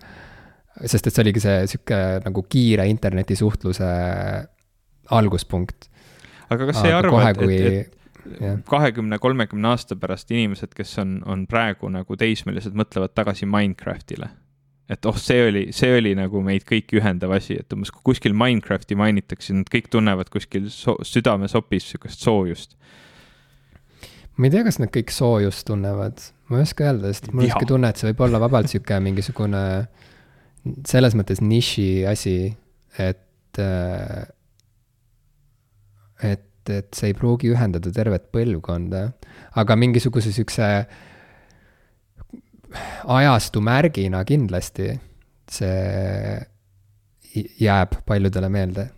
Speaker 2: Sest et see oligi see sihuke nagu kiire internetisuhtluse alguspunkt.
Speaker 1: aga kas sa ei arva, et, et, et kahekümne, kolmekümne aasta pärast inimesed, kes on, on praegu nagu teismelised, mõtlevad tagasi Minecraftile. et oh, see oli, see oli nagu meid kõiki ühendav asi, et umbes kui kuskil Minecrafti mainitakse, nad kõik tunnevad kuskil so südamesopis sihukest soojust.
Speaker 2: ma ei tea, kas nad kõik soojust tunnevad, ma ei oska öelda, sest mul on sihuke tunne, et see võib olla vabalt sihuke mingisugune selles mõttes niši asi, et, äh, et et, see ei pruugi ühendada tervet põlvkonda, aga mingisuguse siukse ajastu märgina kindlasti see jääb paljudele meelde.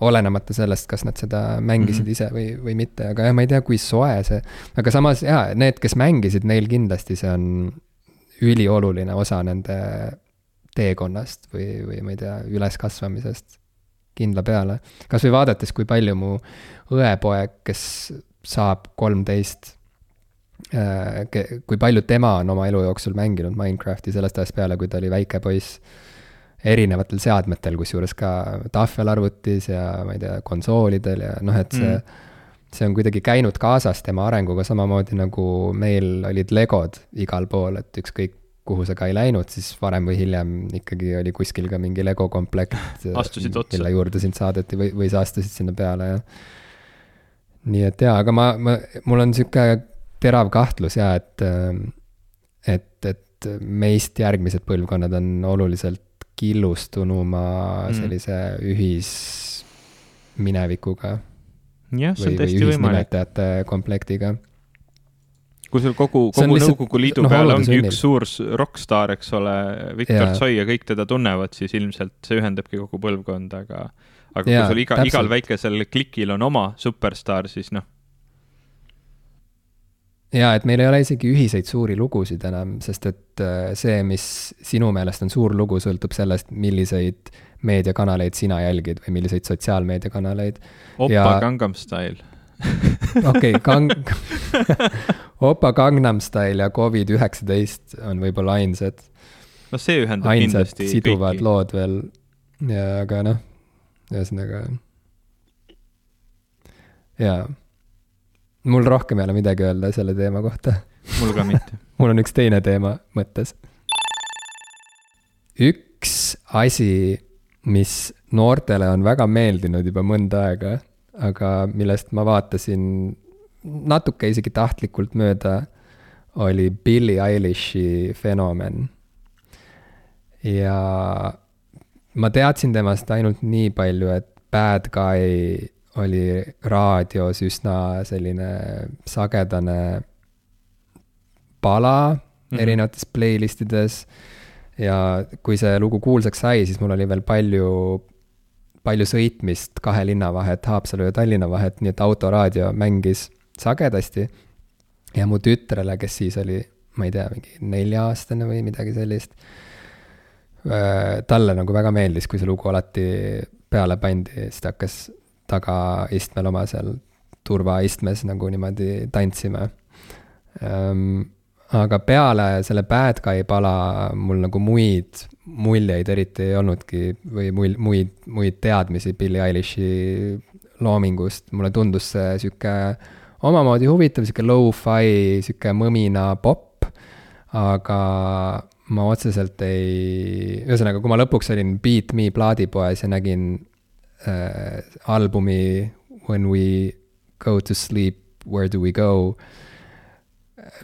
Speaker 2: olenemata sellest, kas nad seda mängisid mm -hmm. ise või, või mitte, aga jah, ma ei tea, kui soe see, aga samas jaa, need, kes mängisid, neil kindlasti see on ülioluline osa nende teekonnast või, või ma ei tea, üleskasvamisest kindla peale. kas või vaadates, kui palju mu õepoeg, kes saab kolmteist, äh, kui palju tema on oma elu jooksul mänginud Minecrafti sellest ajast peale, kui ta oli väike poiss. erinevatel seadmetel, kusjuures ka tahvelarvutis ja ma ei tea, konsoolidel ja noh, et see mm see on kuidagi käinud kaasas tema arenguga samamoodi nagu meil olid legod igal pool, et ükskõik kuhu sa ka ei läinud, siis varem või hiljem ikkagi oli kuskil ka mingi Lego komplekt. mille juurde sind saadeti või, või sa astusid sinna peale, jah. nii et jaa, aga ma, ma, mul on sihuke terav kahtlus jaa, et, et, et meist järgmised põlvkonnad on oluliselt killustunuma mm. sellise ühisminevikuga.
Speaker 1: jah, see on täiesti võimalik.
Speaker 2: komplektiga
Speaker 1: kui sul kogu, kogu Nõukogu Liidu no, peale ongi üks suur rokkstaar, eks ole, Viktor Tsoi ja kõik teda tunnevad, siis ilmselt see ühendabki kogu põlvkonda, aga aga ja, kui sul iga, igal väikesel klikil on oma superstaar, siis noh.
Speaker 2: jaa, et meil ei ole isegi ühiseid suuri lugusid enam, sest et äh, see, mis sinu meelest on suur lugu, sõltub sellest, milliseid meediakanaleid sina jälgid või milliseid sotsiaalmeediakanaleid.
Speaker 1: opa ja... Gangnam Style
Speaker 2: okei, Gang-, Opa Gangnam Style ja Covid üheksateist on võib-olla ainsad.
Speaker 1: no see ühendab
Speaker 2: ainsad
Speaker 1: kindlasti
Speaker 2: siduvad
Speaker 1: kõiki.
Speaker 2: lood veel ja, aga noh, ühesõnaga. jaa, mul rohkem ei ole midagi öelda selle teema kohta
Speaker 1: mul ka mitte
Speaker 2: mul on üks teine teema mõttes. üks asi, mis noortele on väga meeldinud juba mõnda aega, aga millest ma vaatasin natuke isegi tahtlikult mööda, oli Billie Eilish'i fenomen. ja ma teadsin temast ainult nii palju, et Bad Guy oli raadios üsna selline sagedane pala mm -hmm. erinevates playlist ides. ja kui see lugu kuulsaks sai, siis mul oli veel palju, palju sõitmist kahe linna vahet, Haapsalu ja Tallinna vahet, nii et autoraadio mängis sagedasti. ja mu tütrele, kes siis oli, ma ei tea, mingi nelja-aastane või midagi sellist. talle nagu väga meeldis, kui see lugu alati peale pandi, siis ta hakkas tagaistmel oma seal turvaistmes nagu niimoodi tantsima um, aga peale selle Bad Guy pala mul nagu muid muljeid eriti ei olnudki või muid, muid, muid teadmisi Billie Eilish'i loomingust, mulle tundus see sihuke omamoodi huvitav, sihuke lo-fi, sihuke mõmina popp, aga ma otseselt ei, ühesõnaga, kui ma lõpuks olin Beat Me plaadipoes ja nägin äh, albumi When we go to sleep, where do we go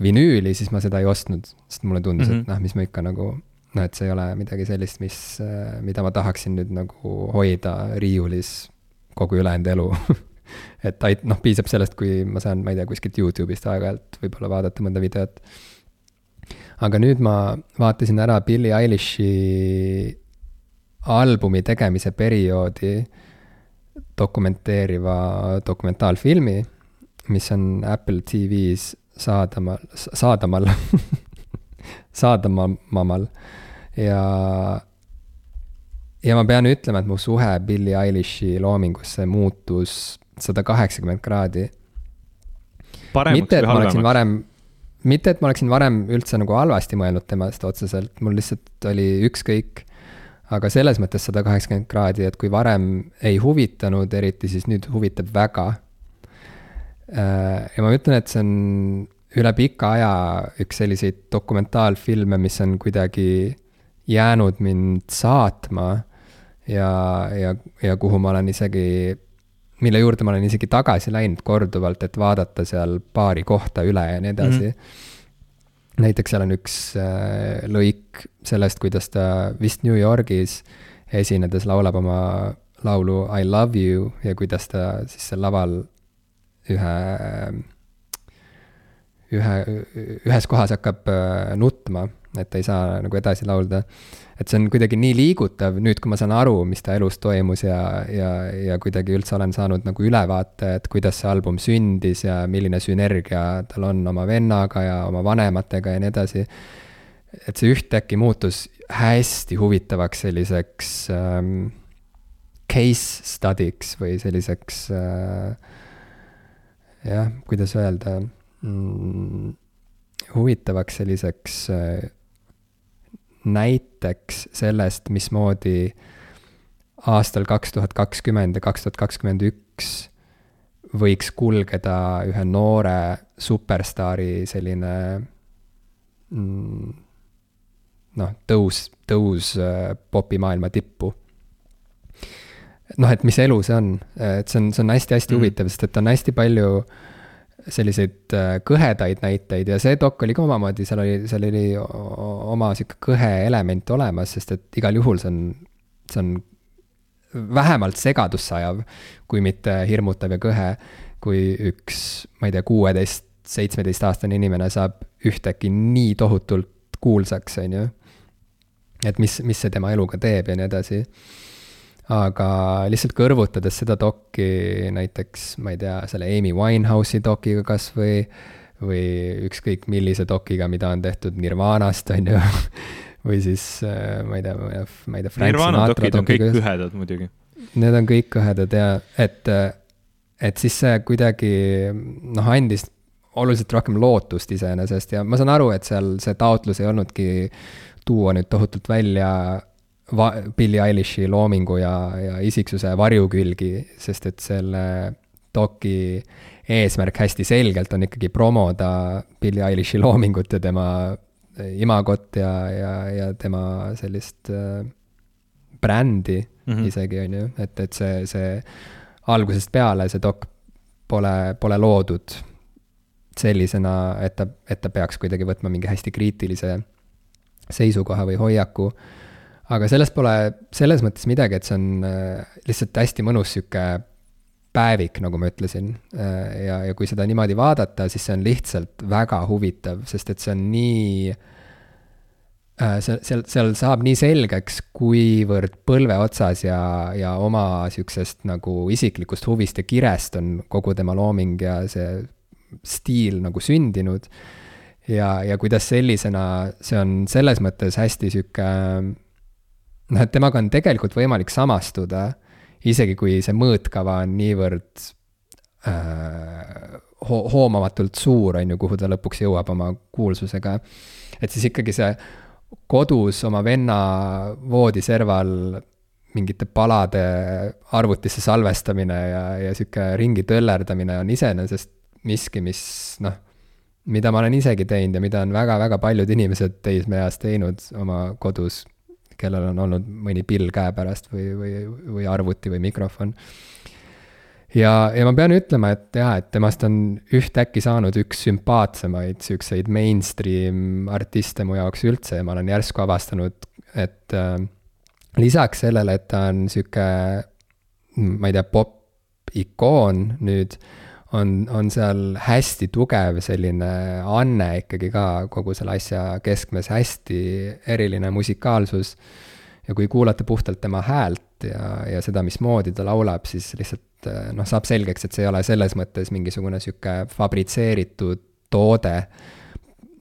Speaker 2: vinüüli, siis ma seda ei ostnud, sest mulle tundus mm, -hmm. et noh, mis ma ikka nagu, noh, et see ei ole midagi sellist, mis, mida ma tahaksin nüüd nagu hoida riiulis kogu ülejäänud elu et ait-, noh, piisab sellest, kui ma saan, ma ei tea, kuskilt Youtube'ist aeg-ajalt võib-olla vaadata mõnda videot. aga nüüd ma vaatasin ära Billie Eilish'i albumi tegemise perioodi dokumenteeriva dokumentaalfilmi, mis on Apple TV-s saadamal, saadamal saadamamal ja, ja ma pean ütlema, et mu suhe Billie Eilish'i loomingusse muutus sada kaheksakümmend kraadi. mitte, et ma oleksin varem, mitte, et ma oleksin varem üldse nagu halvasti mõelnud temast otseselt, mul lihtsalt oli ükskõik. aga selles mõttes sada kaheksakümmend kraadi, et kui varem ei huvitanud eriti, siis nüüd huvitab väga ja ma ütlen, et see on üle pika aja üks selliseid dokumentaalfilme, mis on kuidagi jäänud mind saatma ja, ja, ja kuhu ma olen isegi, mille juurde ma olen isegi tagasi läinud korduvalt, et vaadata seal paari kohta üle ja nii edasi mm. -hmm. näiteks seal on üks äh, lõik sellest, kuidas ta vist New Yorgis esinedes laulab oma laulu I love you ja kuidas ta siis seal laval ühe, ühe, ühes kohas hakkab äh, nutma, et ta ei saa nagu edasi laulda. et see on kuidagi nii liigutav nüüd, kui ma saan aru, mis ta elus toimus ja, ja, ja kuidagi üldse olen saanud nagu ülevaate, et kuidas see album sündis ja milline sünergia tal on oma vennaga ja oma vanematega ja nii edasi. et see ühtäkki muutus hästi huvitavaks selliseks ähm, case study'ks või selliseks äh, jah, kuidas öelda mm,, huvitavaks selliseks äh, näiteks sellest, mismoodi aastal kaks tuhat kakskümmend ja kaks tuhat kakskümmend üks võiks kulgeda ühe noore superstaari selline mm, noh, tõus, tõus äh, popimaailma tippu noh, et mis elu see on, et see on, see on hästi-hästi mm. huvitav, sest et on hästi palju selliseid äh, kõhedaid näiteid ja see dok oli ka omamoodi, seal oli, seal oli oma sihuke kõhe element olemas, sest et igal juhul see on, see on vähemalt segadusse ajav, kui mitte hirmutav ja kõhe, kui üks, ma ei tea, kuueteist, seitsmeteistaastane inimene saab ühtäkki nii tohutult kuulsaks, on ju. et mis, mis see tema eluga teeb ja nii edasi aga lihtsalt kõrvutades seda dokki näiteks, ma ei tea, selle Amy Winehouse'i dokiga kas või, või ükskõik millise dokiga, mida on tehtud Nirvanast, on ju või siis äh, ma ei tea, ma ei tea.
Speaker 1: Nirvana dokid on kõik kõhedad muidugi.
Speaker 2: Need on kõik kõhedad ja et, et siis see kuidagi noh, andis oluliselt rohkem lootust iseenesest ja ma saan aru, et seal see taotlus ei olnudki tuua nüüd tohutult välja va-, Billie Eilish'i loomingu ja, ja isiksuse varjukülgi, sest et selle doki eesmärk hästi selgelt on ikkagi promoda Billie Eilish'i loomingut ja tema imagot ja, ja, ja tema sellist äh, brändi mm -hmm. isegi, on ju, et, et see, see algusest peale see dok pole, pole loodud sellisena, et ta, et ta peaks kuidagi võtma mingi hästi kriitilise seisukoha või hoiaku aga sellest pole selles mõttes midagi, et see on äh, lihtsalt hästi mõnus sihuke päevik, nagu ma ütlesin. Äh, ja, ja kui seda niimoodi vaadata, siis see on lihtsalt väga huvitav, sest et see on nii äh, seal, seal, seal saab nii selgeks, kuivõrd põlve otsas ja, ja oma sihukesest nagu isiklikust huvist ja kirest on kogu tema looming ja see stiil nagu sündinud. ja, ja kuidas sellisena, see on selles mõttes hästi sihuke noh, et temaga on tegelikult võimalik samastuda, isegi kui see mõõtkava on niivõrd äh, ho hoomamatult suur, on ju, kuhu ta lõpuks jõuab oma kuulsusega. et siis ikkagi see kodus oma venna voodiserval mingite palade arvutisse salvestamine ja, ja sihuke ringi töllerdamine on iseenesest miski, mis noh, mida ma olen isegi teinud ja mida on väga-väga paljud inimesed teismeeas teinud oma kodus kellel on olnud mõni pill käepärast või, või, või arvuti või mikrofon. ja, ja ma pean ütlema, et jaa, et temast on ühtäkki saanud üks sümpaatsemaid siukseid mainstream artiste mu jaoks üldse ja ma olen järsku avastanud, et äh, lisaks sellele, et ta on sihuke, ma ei tea, pop-ikoon nüüd on, on seal hästi tugev selline anne ikkagi ka kogu selle asja keskmes, hästi eriline musikaalsus. ja kui kuulata puhtalt tema häält ja, ja seda, mismoodi ta laulab, siis lihtsalt noh, saab selgeks, et see ei ole selles mõttes mingisugune sihuke fabritseeritud toode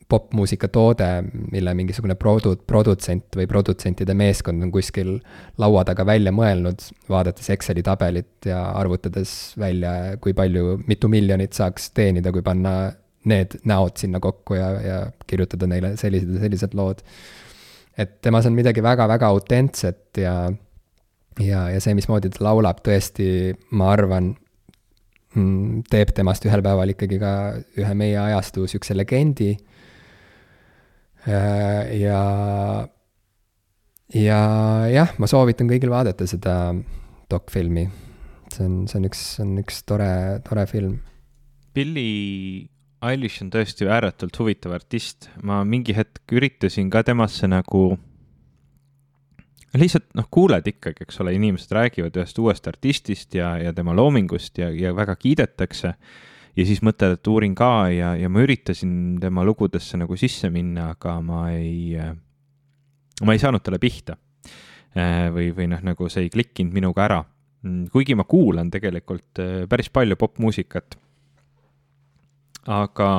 Speaker 2: popmuusika toode, mille mingisugune produ-, produtsent või produtsentide meeskond on kuskil laua taga välja mõelnud, vaadates Exceli tabelit ja arvutades välja, kui palju, mitu miljonit saaks teenida, kui panna need näod sinna kokku ja, ja kirjutada neile sellised ja sellised lood. et temas on midagi väga-väga autentset ja, ja, ja see, mismoodi ta laulab, tõesti, ma arvan, mm, teeb temast ühel päeval ikkagi ka ühe meie ajastu sihukese legendi ja, ja jah, ma soovitan kõigil vaadata seda dokfilmi. see on, see on üks, see on üks tore, tore film.
Speaker 1: Billie Eilish on tõesti ääretult huvitav artist, ma mingi hetk üritasin ka temasse nagu lihtsalt noh, kuuled ikkagi, eks ole, inimesed räägivad ühest uuest artistist ja, ja tema loomingust ja, ja väga kiidetakse ja siis mõtled, et uurin ka ja, ja ma üritasin tema lugudesse nagu sisse minna, aga ma ei, ma ei saanud talle pihta. Äh, või, või noh, nagu see ei klikkinud minuga ära. Kuigi ma kuulan tegelikult äh, päris palju popmuusikat. aga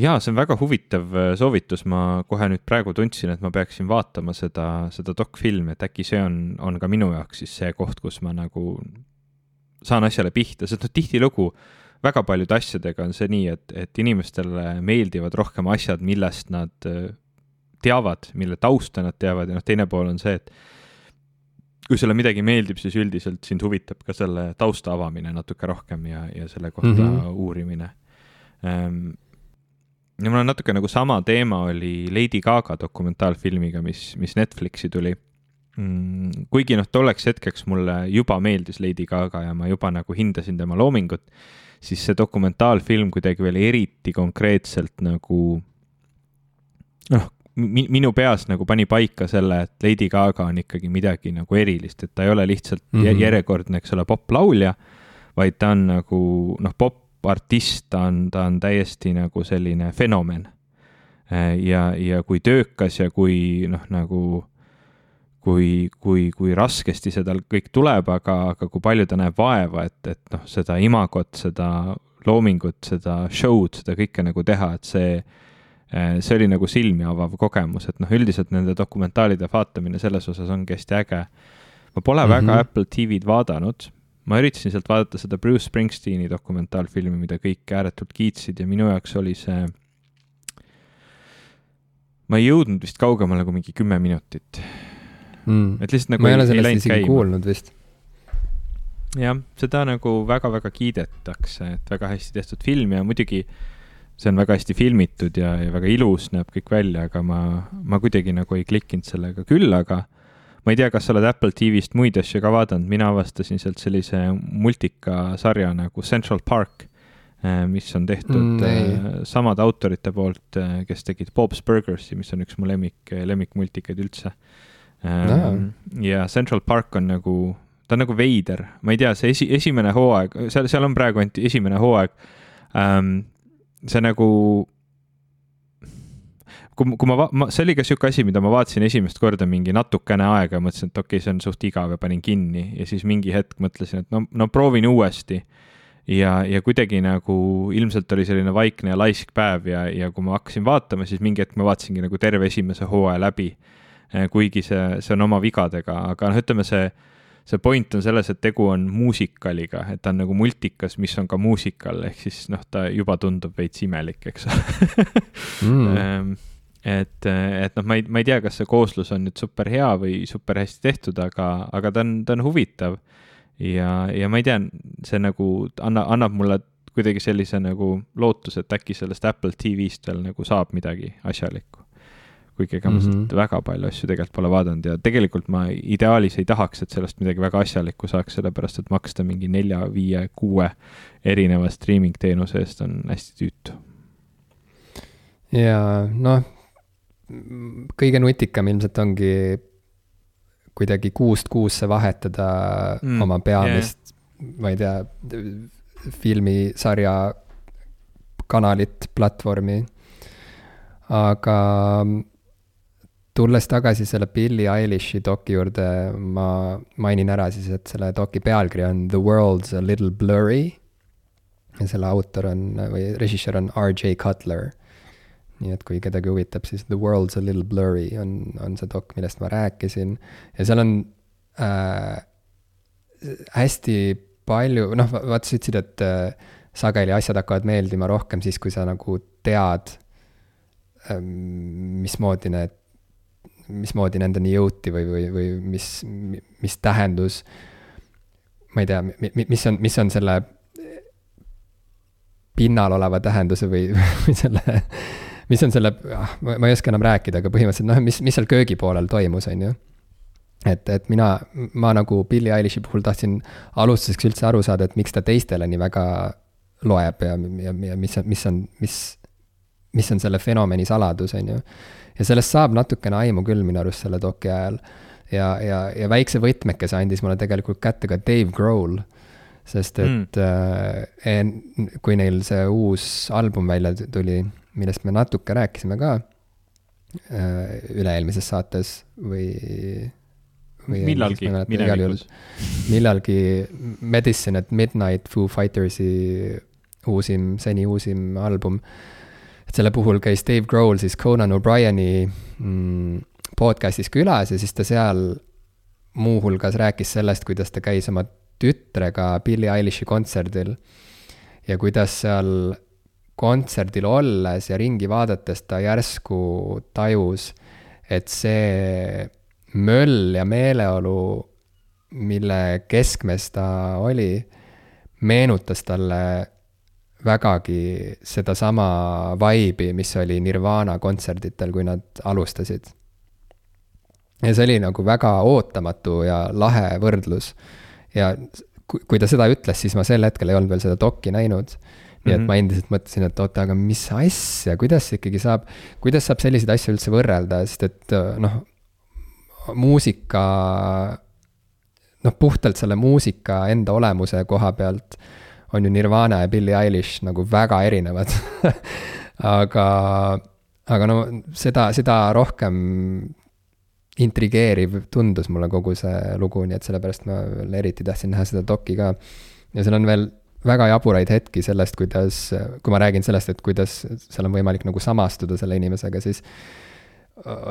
Speaker 1: jaa, see on väga huvitav äh, soovitus, ma kohe nüüd praegu tundsin, et ma peaksin vaatama seda, seda dokfilmi, et äkki see on, on ka minu jaoks siis see koht, kus ma nagu saan asjale pihta, sest noh, tihtilugu äh, väga paljude asjadega on see nii, et, et inimestele meeldivad rohkem asjad, millest nad äh, teavad, mille tausta nad teavad ja noh, teine pool on see, et kui sulle midagi meeldib, siis üldiselt sind huvitab ka selle tausta avamine natuke rohkem ja, ja selle kohta mm -hmm. uurimine ähm,. ja mul on natuke nagu sama teema oli Lady Gaga dokumentaalfilmiga, mis, mis Netflixi tuli mm,. kuigi noh, tolleks hetkeks mulle juba meeldis Lady Gaga ja ma juba nagu hindasin tema loomingut siis see dokumentaalfilm kuidagi veel eriti konkreetselt nagu noh, minu peas nagu pani paika selle, et Lady Gaga on ikkagi midagi nagu erilist, et ta ei ole lihtsalt mm -hmm. järjekordne, eks ole, poplaulja, vaid ta on nagu noh, popartist, ta on, ta on täiesti nagu selline fenomen. ja, ja kui töökas ja kui noh, nagu kui, kui, kui raskesti seda kõik tuleb, aga, aga kui palju ta näeb vaeva, et, et noh, seda imagot, seda loomingut, seda show'd, seda kõike nagu teha, et see äh, see oli nagu silmi avav kogemus, et noh, üldiselt nende dokumentaalide vaatamine selles osas ongi hästi äge. ma pole mm -hmm. väga Apple TV-d vaadanud, ma üritasin sealt vaadata seda Bruce Springsteeni dokumentaalfilmi, mida kõik ääretult kiitsid ja minu jaoks oli see ma ei jõudnud vist kaugemale kui mingi kümme minutit
Speaker 2: mm.. et lihtsalt nagu ma ei ole sellest isegi käima. kuulnud vist.
Speaker 1: jah, seda nagu väga-väga kiidetakse, et väga hästi tehtud film ja muidugi see on väga hästi filmitud ja, ja väga ilus näeb kõik välja, aga ma, ma kuidagi nagu ei klikkinud sellega, küll aga ma ei tea, kas sa oled Apple TV-st muid asju ka vaadanud, mina avastasin sealt sellise multikasarja nagu Central Park Äh, mis on tehtud mm, äh, samade autorite poolt, äh, kes tegid Bob's Burgersi, mis on üks mu lemmik, lemmikmultikaid üldse no.. ja Central Park on nagu, ta on nagu veider, ma ei tea, see esi, esimene hooaeg, seal, seal on praegu ainult esimene hooaeg. Ähm,. see nagu kui, kui ma, ma, see oli ka sihuke asi, mida ma vaatasin esimest korda mingi natukene aega ja mõtlesin, et okei okay,, see on suht igav ja panin kinni. Ja siis mingi hetk mõtlesin, et no, no proovin uuesti. Ja, ja kuidagi nagu ilmselt oli selline vaikne ja laisk päev ja, ja kui ma hakkasin vaatama, siis mingi hetk ma vaatasingi nagu terve esimese hooaja läbi. Eh, kuigi see, see on oma vigadega, aga noh, ütleme see, see point on selles, et tegu on muusikaliga, et ta on nagu multikas, mis on ka muusikal, ehk siis noh, ta juba tundub veits imelik, eks mm. Ehm, et, et noh, ma ei, ma ei tea, kas see kooslus on nüüd super hea või super hästi tehtud, aga, aga ta on, ta on huvitav ja, ja ma ei tea, see nagu anna, annab mulle kuidagi sellise nagu lootuse, et äkki sellest Apple TV-st veel nagu saab midagi asjalikku. Kuigi ega ma mm -hmm. väga palju asju tegelikult pole vaadanud ja tegelikult ma ideaalis ei tahaks, et sellest midagi väga asjalikku saaks, sellepärast et maksta mingi nelja, viie, kuue erineva streaming teenuse eest on hästi tüütu.
Speaker 2: ja noh, kõige nutikam ilmselt ongi kuidagi kuust kuusse vahetada mm, oma peamist yeah., ma ei tea, filmisarja kanalit, platvormi. aga tulles tagasi selle Billie Eilish'i doki juurde, ma mainin ära siis, et selle doki pealkiri on The World's a Little Blurry. ja selle autor on või režissöör on R.J. Cutler nii et kui kedagi huvitab, siis The World's a Little Blurry on, on see dok, millest ma rääkisin. ja seal on äh, hästi palju, noh, vaata, sa ütlesid, et äh, sageli asjad hakkavad meeldima rohkem siis, kui sa nagu tead äh,, mismoodi need, mismoodi nendeni jõuti või, või, või mis, mis tähendus, ma ei tea, mis on, mis on selle pinnal oleva tähenduse või, või selle mis on selle, ah, ma ei oska enam rääkida, aga põhimõtteliselt noh, mis, mis seal köögipoolel toimus, on ju. et, et mina, ma nagu Billie Eilish'i puhul tahtsin alustuseks üldse aru saada, et miks ta teistele nii väga loeb ja, ja, ja mis, mis on, mis, mis on selle fenomeni saladus, on ju. Ja sellest saab natukene aimu küll minu arust selle doki ajal. ja, ja, ja väikse võtmekese andis mulle tegelikult kätte ka Dave Grohl sest et mm. äh, kui neil see uus album välja tuli, millest me natuke rääkisime ka äh, üle-eelmises saates või,
Speaker 1: või. millalgi, minevikus.
Speaker 2: millalgi Medicine at Midnight Foo Fightersi uusim, seni uusim album. Et selle puhul käis Dave Grohl siis Conan O'Brieni mm, podcast'is külas ja siis ta seal muuhulgas rääkis sellest, kuidas ta käis oma tütrega Billie Eilish'i kontserdil ja kuidas seal kontserdil olles ja ringi vaadates ta järsku tajus, et see möll ja meeleolu, mille keskmes ta oli, meenutas talle vägagi sedasama vibe'i, mis oli Nirvana kontserditel, kui nad alustasid. ja see oli nagu väga ootamatu ja lahe võrdlus. ja kui, kui ta seda ütles, siis ma sel hetkel ei olnud veel seda dokki näinud nii et mm -hmm. ma endiselt mõtlesin, et oota, aga mis asja, kuidas ikkagi saab, kuidas saab selliseid asju üldse võrrelda, sest et noh, muusika, noh, puhtalt selle muusika enda olemuse koha pealt on ju Nirvana ja Billie Eilish nagu väga erinevad aga, aga no seda, seda rohkem intrigeeriv tundus mulle kogu see lugu, nii et sellepärast ma veel eriti tahtsin näha seda dok'i ka. ja seal on veel väga jaburaid hetki sellest, kuidas, kui ma räägin sellest, et kuidas seal on võimalik nagu samastuda selle inimesega, siis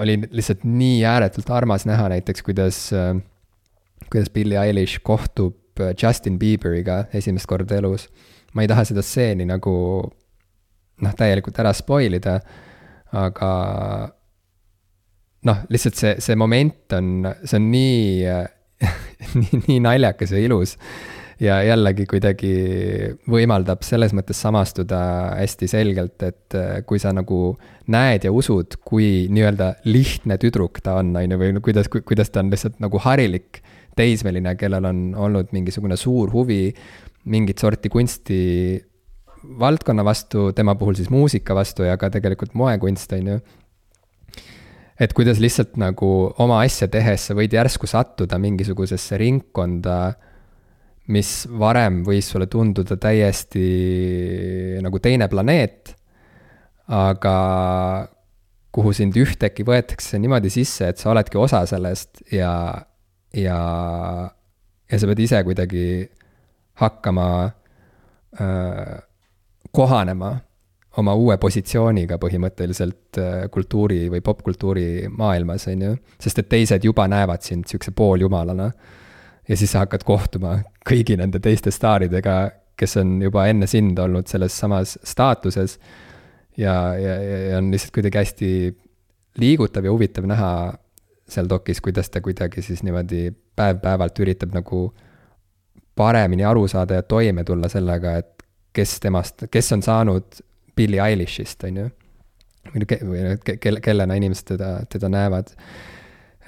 Speaker 2: oli lihtsalt nii ääretult armas näha näiteks, kuidas, kuidas Billie Eilish kohtub Justin Bieberiga esimest korda elus. ma ei taha seda stseeni nagu noh, täielikult ära spoil ida, aga noh, lihtsalt see, see moment on, see on nii nii, nii naljakas ja ilus ja jällegi kuidagi võimaldab selles mõttes samastuda hästi selgelt, et äh, kui sa nagu näed ja usud, kui nii-öelda lihtne tüdruk ta on, on ju, või kuidas, kuidas ta on lihtsalt nagu harilik teismeline, kellel on olnud mingisugune suur huvi mingit sorti kunsti valdkonna vastu, tema puhul siis muusika vastu ja ka tegelikult moekunst, on ju et kuidas lihtsalt nagu oma asja tehes sa võid järsku sattuda mingisugusesse ringkonda mis varem võis sulle tunduda täiesti nagu teine planeet, aga kuhu sind ühtäkki võetakse niimoodi sisse, et sa oledki osa sellest ja, ja, ja sa pead ise kuidagi hakkama äh, kohanema oma uue positsiooniga põhimõtteliselt kultuuri või popkultuuri maailmas, on ju. sest et teised juba näevad sind sihukese pooljumalana ja siis sa hakkad kohtuma kõigi nende teiste staaridega, kes on juba enne sind olnud selles samas staatuses. ja, ja, ja on lihtsalt kuidagi hästi liigutav ja huvitav näha seal dokis, kuidas ta kuidagi siis niimoodi päev-päevalt üritab nagu paremini aru saada ja toime tulla sellega, et kes temast, kes on saanud Billie Eilishist, on ju. või kelle, kellena inimesed teda, teda näevad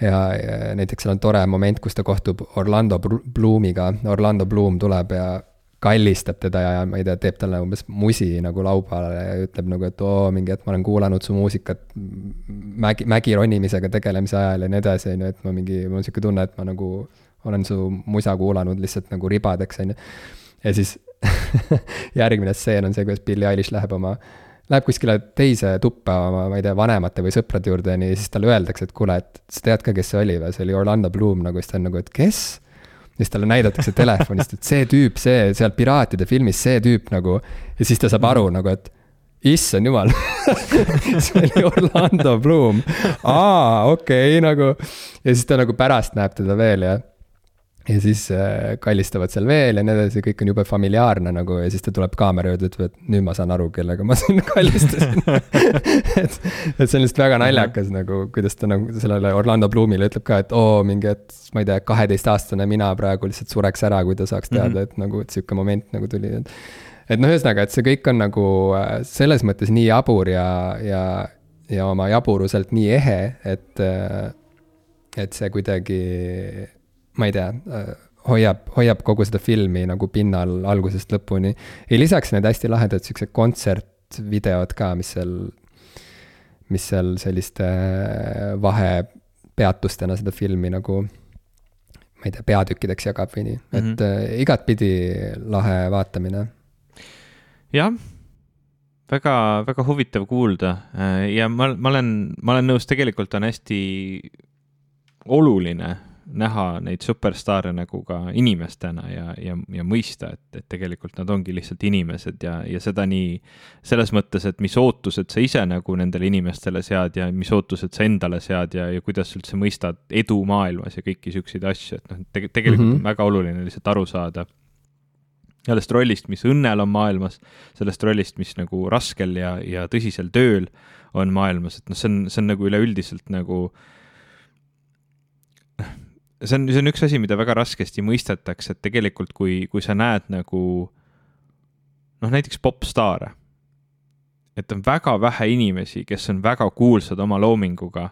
Speaker 2: ja, ja näiteks seal on tore moment, kus ta kohtub Orlando Bloomiga, Orlando Bloom tuleb ja kallistab teda ja ma ei tea, teeb talle umbes musi nagu laupäeval ja ütleb nagu, et oo, mingi, et ma olen kuulanud su muusikat mägi, mägi ronimisega tegelemise ajal ja nii edasi, on ju, et ma mingi, mul on sihuke tunne, et ma nagu olen su musa kuulanud lihtsalt nagu ribadeks, on ju. ja siis järgmine stseen on see, kuidas Billie Eilish läheb oma läheb kuskile teise tuppa oma, ma ei tea, vanemate või sõprade juurde, nii, siis talle öeldakse, et kuule, et sa tead ka, kes see oli või, see oli Orlando Bloom nagu, siis ta on nagu, et kes? Ja siis talle näidatakse telefonist, et see tüüp, see seal Piraatide filmis, see tüüp nagu. ja siis ta saab aru nagu, et issand jumal see oli Orlando Bloom. aa, okei okay, nagu. ja siis ta nagu pärast näeb teda veel ja ja siis äh, kallistavad seal veel ja nii edasi, kõik on jube familiaarne nagu ja siis ta tuleb kaamera juurde, ütleb, et nüüd ma saan aru, kellega ma siin kallistasin et, et see on lihtsalt väga naljakas nagu, kuidas ta nagu sellele Orlando Bloomile ütleb ka, et oo, mingi, et ma ei tea, kaheteistaastane mina praegu lihtsalt sureks ära, kui ta saaks teada mm, -hmm. et nagu, et sihuke moment nagu tuli, et. et noh, ühesõnaga, et see kõik on nagu äh, selles mõttes nii jabur ja, ja, ja oma jaburuselt nii ehe, et, äh, et see kuidagi ma ei tea, hoiab, hoiab kogu seda filmi nagu pinnal algusest lõpuni. ja lisaks need hästi lahedad siuksed kontsertvideod ka, mis seal, mis seal selliste äh, vahepeatustena seda filmi nagu ma ei tea, peatükkideks jagab või nii mm, -hmm. et äh, igatpidi lahe vaatamine.
Speaker 1: jah, väga, väga huvitav kuulda äh, ja ma, ma olen, ma olen nõus, tegelikult on hästi oluline näha neid superstaare nagu ka inimestena ja, ja, ja mõista, et, et tegelikult nad ongi lihtsalt inimesed ja, ja seda nii selles mõttes, et mis ootused sa ise nagu nendele inimestele sead ja mis ootused sa endale sead ja, ja kuidas sa üldse mõistad edu maailmas ja kõiki siukseid asju, et noh, tegelikult mm -hmm. on väga oluline lihtsalt aru saada sellest rollist, mis õnnel on maailmas, sellest rollist, mis nagu raskel ja, ja tõsisel tööl on maailmas, et noh, see on, see on nagu üleüldiselt nagu äh, see on, see on üks asi, mida väga raskesti mõistetakse, et tegelikult kui, kui sa näed nagu noh, näiteks popstaare, et on väga vähe inimesi, kes on väga kuulsad oma loominguga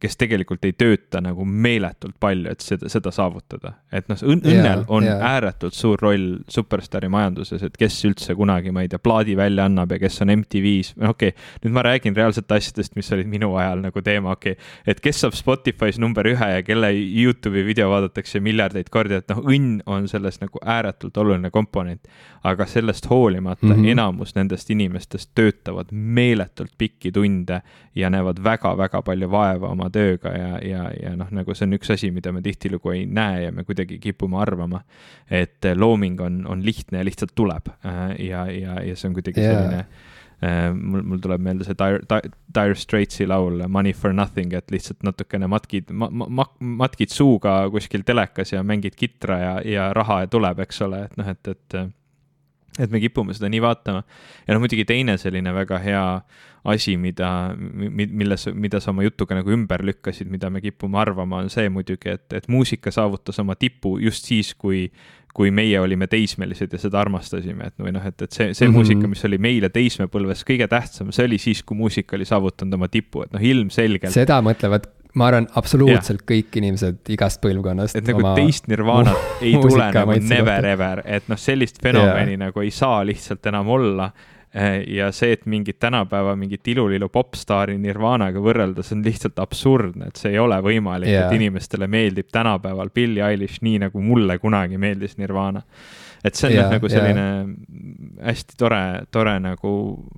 Speaker 1: kes tegelikult ei tööta nagu meeletult palju, et seda, seda saavutada. et noh, õnnel yeah, on yeah. ääretult suur roll superstaari majanduses, et kes üldse kunagi, ma ei tea, plaadi välja annab ja kes on MTV-s, no okei okay,, nüüd ma räägin reaalselt asjadest, mis olid minu ajal nagu teema, okei okay,. et kes saab Spotify's number ühe ja kelle Youtube'i video vaadatakse miljardeid kordi, et noh, õnn on selles nagu ääretult oluline komponent. aga sellest hoolimata mm -hmm. enamus nendest inimestest töötavad meeletult pikki tunde ja näevad väga-väga palju vaeva oma oma tööga ja, ja, ja noh, nagu see on üks asi, mida me tihtilugu ei näe ja me kuidagi kipume arvama, et looming on, on lihtne ja lihtsalt tuleb ja, ja, ja see on kuidagi yeah. selline mul, mul tuleb meelde see Dire, Dire Straitsi laul Money for nothing, et lihtsalt natukene matkid ma,, ma, matkid suuga kuskil telekas ja mängid kitra ja, ja raha tuleb, eks ole, et noh, et, et et me kipume seda nii vaatama. ja noh, muidugi teine selline väga hea asi, mida, milles, mida sa oma jutuga nagu ümber lükkasid, mida me kipume arvama, on see muidugi, et, et muusika saavutas oma tipu just siis, kui kui meie olime teismelised ja seda armastasime, et või noh, et, et see, see mm -hmm. muusika, mis oli meile teismepõlves kõige tähtsam, see oli siis, kui muusika oli saavutanud oma tipu, et noh, ilmselgelt.
Speaker 2: seda mõtlevad ma arvan, absoluutselt ja. kõik inimesed igast põlvkonnast.
Speaker 1: et nagu teist Nirvanat ei tule nagu never ever, et noh, sellist fenomeni ja. nagu ei saa lihtsalt enam olla. Eh, ja see, et mingit tänapäeva mingit ilulilu popstaari Nirvanaga võrrelda, see on lihtsalt absurdne, et see ei ole võimalik yeah., et inimestele meeldib tänapäeval Billie Eilish nii, nagu mulle kunagi meeldis Nirvana et see on yeah, nagu selline yeah. hästi tore, tore nagu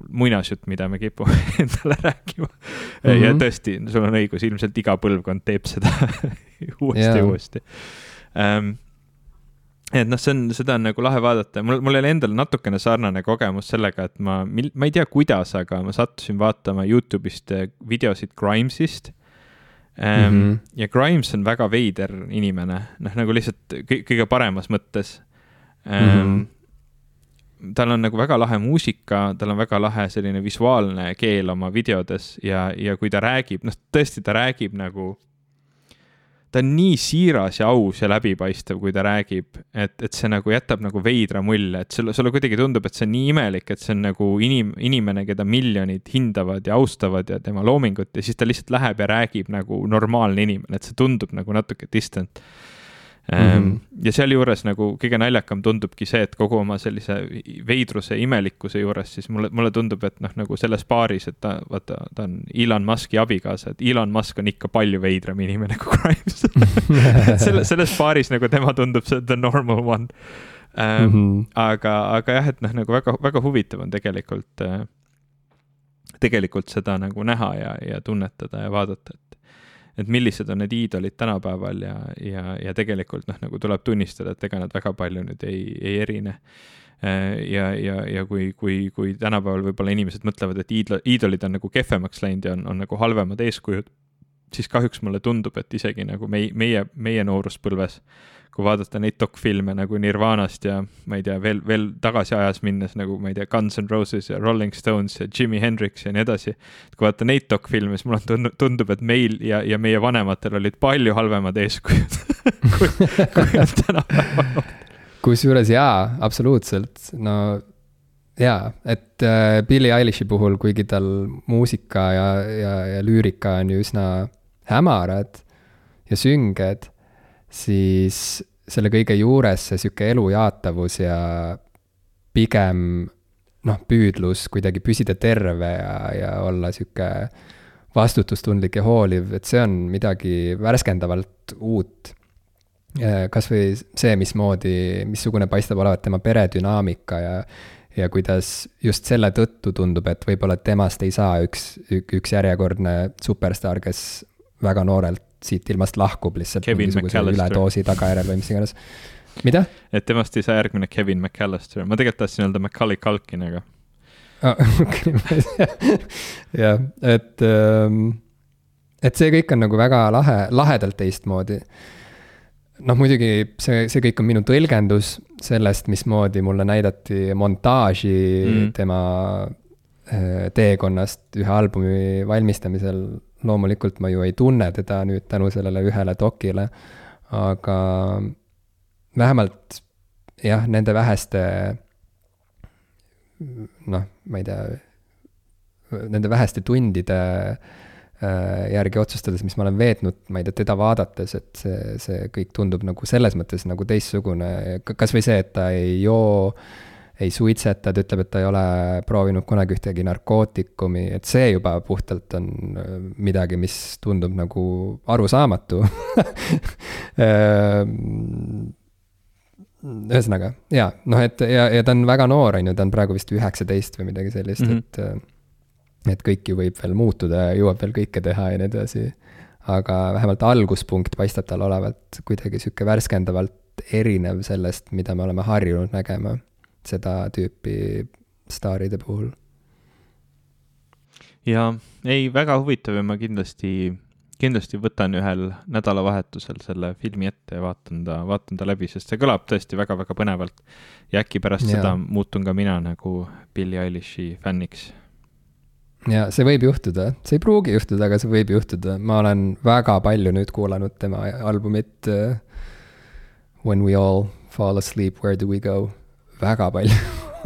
Speaker 1: muinasjutt, mida me kipume endale rääkima mm. -hmm. ja tõesti, sul on õigus, ilmselt iga põlvkond teeb seda uuesti ja uuesti um, et noh, see on, seda on nagu lahe vaadata, mul, mul oli endal natukene sarnane kogemus sellega, et ma, ma ei tea, kuidas, aga ma sattusin vaatama Youtube'ist eh, videosid Grimesist. Mm -hmm. ja Grimes on väga veider inimene, noh nagu lihtsalt kõige paremas mõttes mm. -hmm tal on nagu väga lahe muusika, tal on väga lahe selline visuaalne keel oma videodes ja, ja kui ta räägib, noh, tõesti, ta räägib nagu. ta on nii siiras ja aus ja läbipaistev, kui ta räägib, et, et see nagu jätab nagu veidra mulje, et sulle, sulle kuidagi tundub, et see on nii imelik, et see on nagu inim-, inimene, keda miljonid hindavad ja austavad ja tema loomingut ja siis ta lihtsalt läheb ja räägib nagu normaalne inimene, et see tundub nagu natuke distant Mm -hmm. ja sealjuures nagu kõige naljakam tundubki see, et kogu oma sellise veidruse, imelikkuse juures, siis mulle, mulle tundub, et noh, nagu selles paaris, et ta, vaata, ta on Elon Musk'i abikaasa, et Elon Musk on ikka palju veidram inimene kui Grimes selle, selles paaris nagu tema tundub see the normal one ähm,. Mm -hmm. aga, aga jah, et noh, nagu väga, väga huvitav on tegelikult äh,, tegelikult seda nagu näha ja, ja tunnetada ja vaadata, et et millised on need iidolid tänapäeval ja, ja, ja tegelikult noh, nagu tuleb tunnistada, et ega nad väga palju nüüd ei, ei erine. Äh, ja, ja, ja kui, kui, kui tänapäeval võib-olla inimesed mõtlevad, et iidol, iidolid on nagu kehvemaks läinud ja on, on nagu halvemad eeskujud, siis kahjuks mulle tundub, et isegi nagu meie, meie, meie nooruspõlves äh, kui vaadata neid dokfilme nagu Nirvanast ja ma ei tea, veel, veel tagasi ajas minnes nagu ma ei tea, Guns N Roses ja Rolling Stones ja Jimi Hendrix ja nii edasi. kui vaadata neid dokfilme, siis mulle tundub, et meil ja, ja meie vanematel olid palju halvemad eeskujud kui, kui on tänapäeval.
Speaker 2: kusjuures jaa, absoluutselt, no jaa, et äh, Billie Eilish'i puhul, kuigi tal muusika ja, ja, ja lüürika on ju üsna hämarad ja sünged siis selle kõige juures see sihuke elujaatavus ja pigem noh, püüdlus kuidagi püsida terve ja, ja olla sihuke vastutustundlik ja hooliv, et see on midagi värskendavalt uut. kas või see, mismoodi, missugune paistab olevat tema peredünaamika ja ja kuidas just selle tõttu tundub, et võib-olla temast ei saa üks, üks järjekordne superstaar, kes väga noorelt siit ilmast lahkub lihtsalt
Speaker 1: Kevin mingisuguse
Speaker 2: üledoosi tagajärjel või mis iganes. mida?
Speaker 1: et temast ei saa järgmine Kevin McAllister, ma tegelikult tahtsin öelda Macaulay Culkin, aga
Speaker 2: jah, et, ähm, et see kõik on nagu väga lahe, lahedalt teistmoodi. noh, muidugi see, see kõik on minu tõlgendus sellest, mismoodi mulle näidati montaaži mm. tema äh, teekonnast ühe albumi valmistamisel loomulikult ma ju ei tunne teda nüüd tänu sellele ühele dokile, aga vähemalt jah, nende väheste noh, ma ei tea, nende väheste tundide äh, järgi otsustades, mis ma olen veetnud, ma ei tea, teda vaadates, et see, see kõik tundub nagu selles mõttes nagu teistsugune, kas või see, et ta ei joo ei suitseta, ta ütleb, et ta ei ole proovinud kunagi ühtegi narkootikumi, et see juba puhtalt on äh, midagi, mis tundub nagu arusaamatu ehm, ühesõnaga, jaa, noh, et ja, ja ta on väga noor, on ju, ta on praegu vist üheksateist või midagi sellist mm, -hmm. et äh, et kõik ju võib veel muutuda ja jõuab veel kõike teha ja nii edasi. aga vähemalt alguspunkt paistab tal olevat kuidagi sihuke värskendavalt erinev sellest, mida me oleme harjunud nägema seda tüüpi staaride puhul.
Speaker 1: ja ei, väga huvitav ja ma kindlasti, kindlasti võtan ühel nädalavahetusel selle filmi ette ja vaatan ta, vaatan ta läbi, sest see kõlab tõesti väga-väga põnevalt. ja äkki pärast ja. seda muutun ka mina nagu Billie Eilish'i fänniks
Speaker 2: ja see võib juhtuda, see ei pruugi juhtuda, aga see võib juhtuda, ma olen väga palju nüüd kuulanud tema albumit uh, When we all fall asleep, where do we go? Väga palju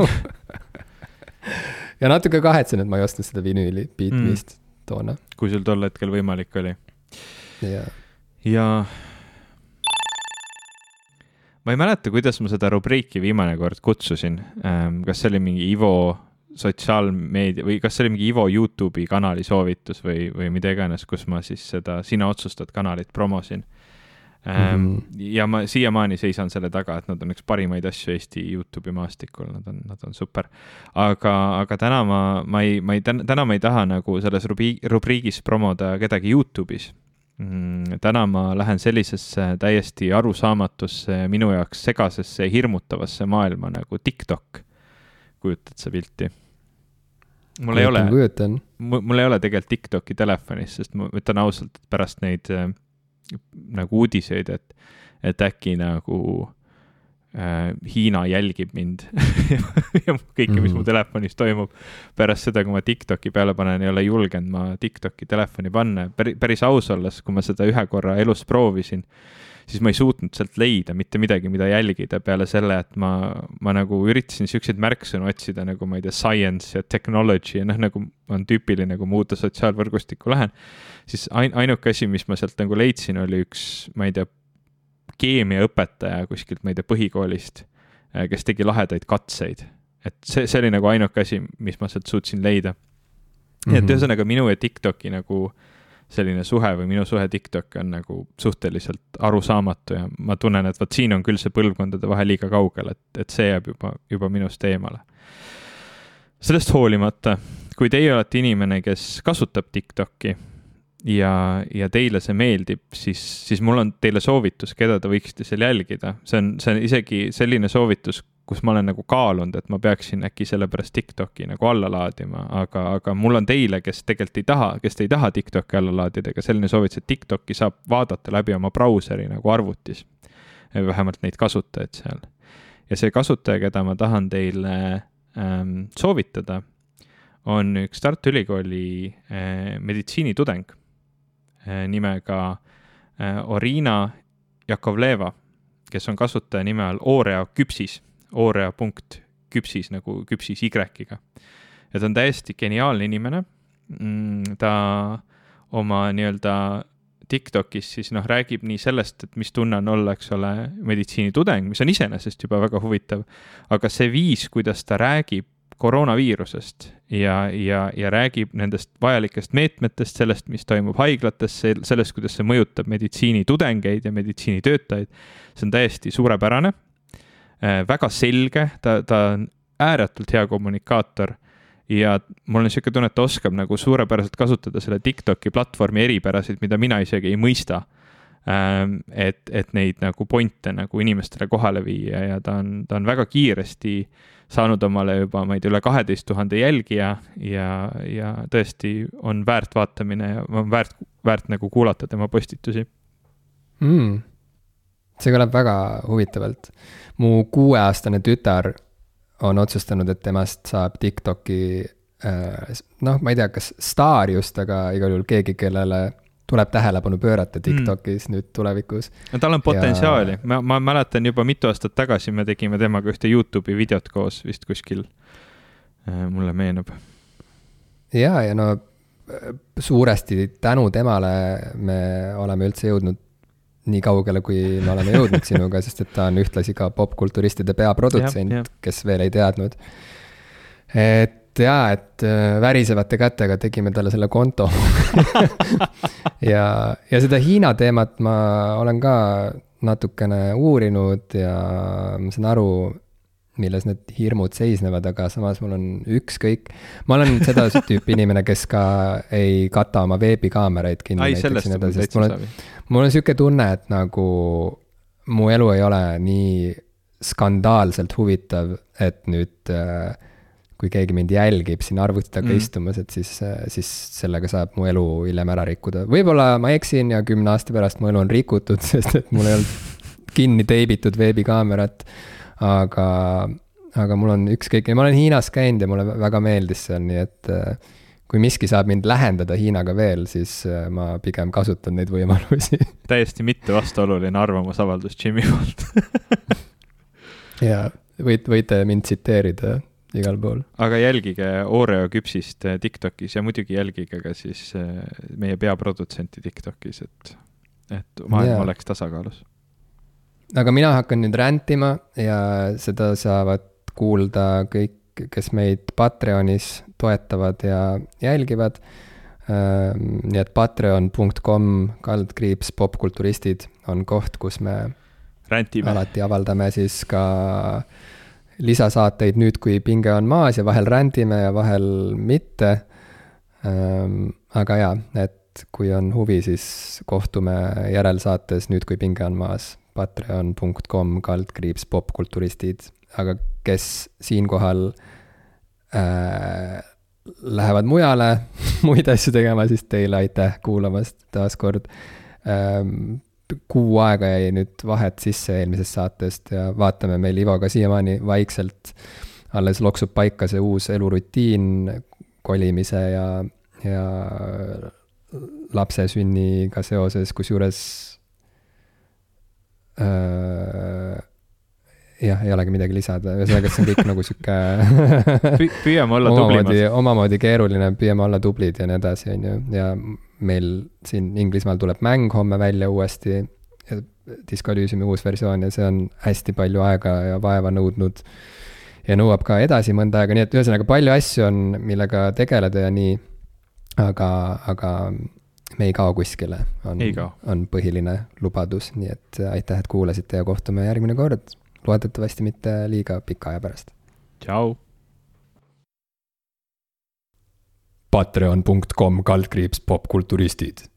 Speaker 2: ja natuke kahetsen, et ma ei ostnud seda vinüüli Beatme'ist mm. toona.
Speaker 1: kui sul tol hetkel võimalik oli.
Speaker 2: ja,
Speaker 1: ja ma ei mäleta, kuidas ma seda rubriiki viimane kord kutsusin. Ähm, kas see oli mingi Ivo sotsiaalmeedia või kas see oli mingi Ivo Youtube'i kanali soovitus või, või mida iganes, kus ma siis seda Sina otsustad kanalit promosin Mm -hmm. ja ma siiamaani seisan selle taga, et nad on üks parimaid asju Eesti Youtube'i maastikul, nad on, nad on super. aga, aga täna ma, ma ei, ma ei, täna ma ei taha nagu selles rubriik, rubriigis promoda kedagi Youtube'is mm,. täna ma lähen sellisesse täiesti arusaamatusse, minu jaoks segasesse, hirmutavasse maailma nagu TikTok. kujutad sa pilti? mul ei ole, mul ei ole tegelikult TikTok'i telefonis, sest ma ütlen ausalt, et pärast neid äh, nagu uudiseid, et, et äkki nagu äh, Hiina jälgib mind ja kõike, mis mu mhm. telefonis toimub. pärast seda, kui ma TikToki peale panen, ei ole julgenud ma TikToki telefoni panna. päris, päris aus olles, kui ma seda ühe korra elus proovisin, siis ma ei suutnud sealt leida mitte midagi, mida jälgida peale selle, et ma, ma nagu üritasin siukseid märksõnu otsida nagu ma ei tea, science ja technology ja noh, nagu on tüüpiline, kui ma uude sotsiaalvõrgustikku lähen. siis ain-, ainuke asi, mis ma sealt nagu leidsin, oli üks, ma ei tea, keemiaõpetaja kuskilt, ma ei tea, põhikoolist, äh, kes tegi lahedaid katseid. et see, see oli nagu ainuke asi, mis ma sealt suutsin leida. nii et mhm. ühesõnaga minu ja TikToki nagu äh, selline suhe või minu suhe TikTok on nagu suhteliselt arusaamatu ja ma tunnen, et vot siin on küll see põlvkondade vahe liiga kaugel, et, et see jääb juba, juba minust eemale. sellest hoolimata, kui teie olete inimene, kes kasutab TikTok'i ja, ja teile see meeldib, siis, siis mul on teile soovitus, keda te võiksite seal jälgida. see on, see on isegi selline soovitus, kus ma olen nagu kaalunud, et ma peaksin äkki sellepärast TikTok'i nagu alla laadima, aga, aga mul on teile, kes tegelikult ei taha, kes te ei taha TikTok'i alla laadida, ega selline soovitus, et TikTok'i saab vaadata läbi oma brauseri nagu arvutis. vähemalt neid kasutajaid seal. ja see kasutaja, keda ma tahan teile ähm, soovitada, on üks Tartu Ülikooli äh, meditsiinitudeng äh, nimega äh, Orina Jakovleva, kes on kasutaja nime all Oorea küpsis oorea.küpsis nagu küpsis Y-ga. ja ta on täiesti geniaalne inimene. Mm, ta oma nii-öelda TikTokis siis noh, räägib nii sellest, et mis tunne on olla, eks ole, meditsiinitudeng, mis on iseenesest juba väga huvitav. aga see viis, kuidas ta räägib koroonaviirusest ja, ja, ja räägib nendest vajalikest meetmetest, sellest, mis toimub haiglates, sellest, kuidas see mõjutab meditsiinitudengeid ja meditsiinitöötajaid. see on täiesti suurepärane väga selge, ta, ta on ääretult hea kommunikaator. Ja mul on niisugune tunne, et ta oskab nagu suurepäraselt kasutada selle TikToki platvormi eripärasid, mida mina isegi ei mõista. Ähm, et, et neid nagu pointe nagu inimestele kohale viia ja ta on, ta on väga kiiresti saanud omale juba, ma ei tea, üle kaheteist tuhande jälgija ja, ja tõesti on väärt vaatamine ja on väärt, väärt nagu kuulata tema postitusi.
Speaker 2: Mm see kõlab väga huvitavalt. mu kuueaastane tütar on otsustanud, et temast saab Tiktoki äh, noh, ma ei tea, kas staar just, aga igal juhul keegi, kellele tuleb tähelepanu pöörata mm. TikTokis mm. nüüd tulevikus.
Speaker 1: no tal on potentsiaali ja..., ma, ma mäletan juba mitu aastat tagasi me tegime temaga ühte Youtube'i videot koos vist kuskil. Äh, mulle meenub.
Speaker 2: ja, ja no suuresti tänu temale me oleme üldse jõudnud nii kaugele, kui me oleme jõudnud sinuga, sest et ta on ühtlasi ka popkulturistide peaprodutsent, kes veel ei teadnud. et jaa, et äh, värisevate kätega tegime talle selle konto ja, ja seda Hiina teemat ma olen ka natukene uurinud ja ma saan aru, milles need hirmud seisnevad, aga samas mul on ükskõik. ma olen seda tüüpi inimene, kes ka ei kata oma veebikaameraid kinni.
Speaker 1: ai, sellest on mul täitsa savi.
Speaker 2: mul on sihuke tunne, et nagu mu elu ei ole nii skandaalselt huvitav, et nüüd äh, kui keegi mind jälgib siin arvuti taga mm. istumas, et siis, siis sellega saab mu elu hiljem ära rikkuda. võib-olla ma eksin ja kümne aasta pärast mu elu on rikutud, sest et mul ei olnud kinni teibitud veebikaamerat. Aga, aga mul on ükskõik, ma olen Hiinas käinud ja mulle väga meeldis seal, nii et kui miski saab mind lähendada Hiinaga veel, siis ma pigem kasutan neid võimalusi
Speaker 1: täiesti mitte vastuoluline arvamusavaldus Jimmy poolt
Speaker 2: ja võite, võite mind tsiteerida igal pool.
Speaker 1: aga jälgige Oreo küpsist äh, Tiktokis ja muidugi jälgige ka siis äh, meie peaprodutsenti Tiktokis, et, et maailm yeah. oleks tasakaalus.
Speaker 2: Aga mina hakkan nüüd rändima ja seda saavad kuulda kõik, kes meid Patreonis toetavad ja jälgivad. Ähm, nii et patreon.com kaldkriips popkulturistid on koht, kus me
Speaker 1: Räntime.
Speaker 2: alati avaldame siis ka lisasaateid nüüd, kui pinge on maas ja vahel rändime ja vahel mitte. Ehm, aga jaa, et kui on huvi, siis kohtume järelsaates nüüd, kui pinge on maas. Patreon.com kaldkriips popkulturistid, aga kes siinkohal äh, lähevad mujale muid asju tegema, siis teile aitäh kuulamast taas kord ähm, kuu aega jäi nüüd vahet sisse eelmisest saatest ja vaatame, meil Ivoga siiamaani vaikselt alles loksub paika see uus elurutiin kolimise ja, ja lapse sünniga seoses, kusjuures jah, ei olegi midagi lisada, ühesõnaga, see on kõik nagu sihuke
Speaker 1: püüame olla tublimad.
Speaker 2: omamoodi keeruline, püüame olla tublid ja nii edasi, on ju, ja meil siin Inglismaal tuleb mäng homme välja uuesti, Disco Elysiumi uus versioon ja see on hästi palju aega ja vaeva nõudnud. ja nõuab ka edasi mõnda aega, nii et ühesõnaga palju asju on, millega tegeleda ja nii. aga, aga me ei kao kuskile, on, on põhiline lubadus, nii et aitäh, et kuulasite ja kohtume järgmine kord. loodetavasti mitte liiga pika aja pärast.
Speaker 1: tšau
Speaker 2: patreon.com kaldkriips popkulturistid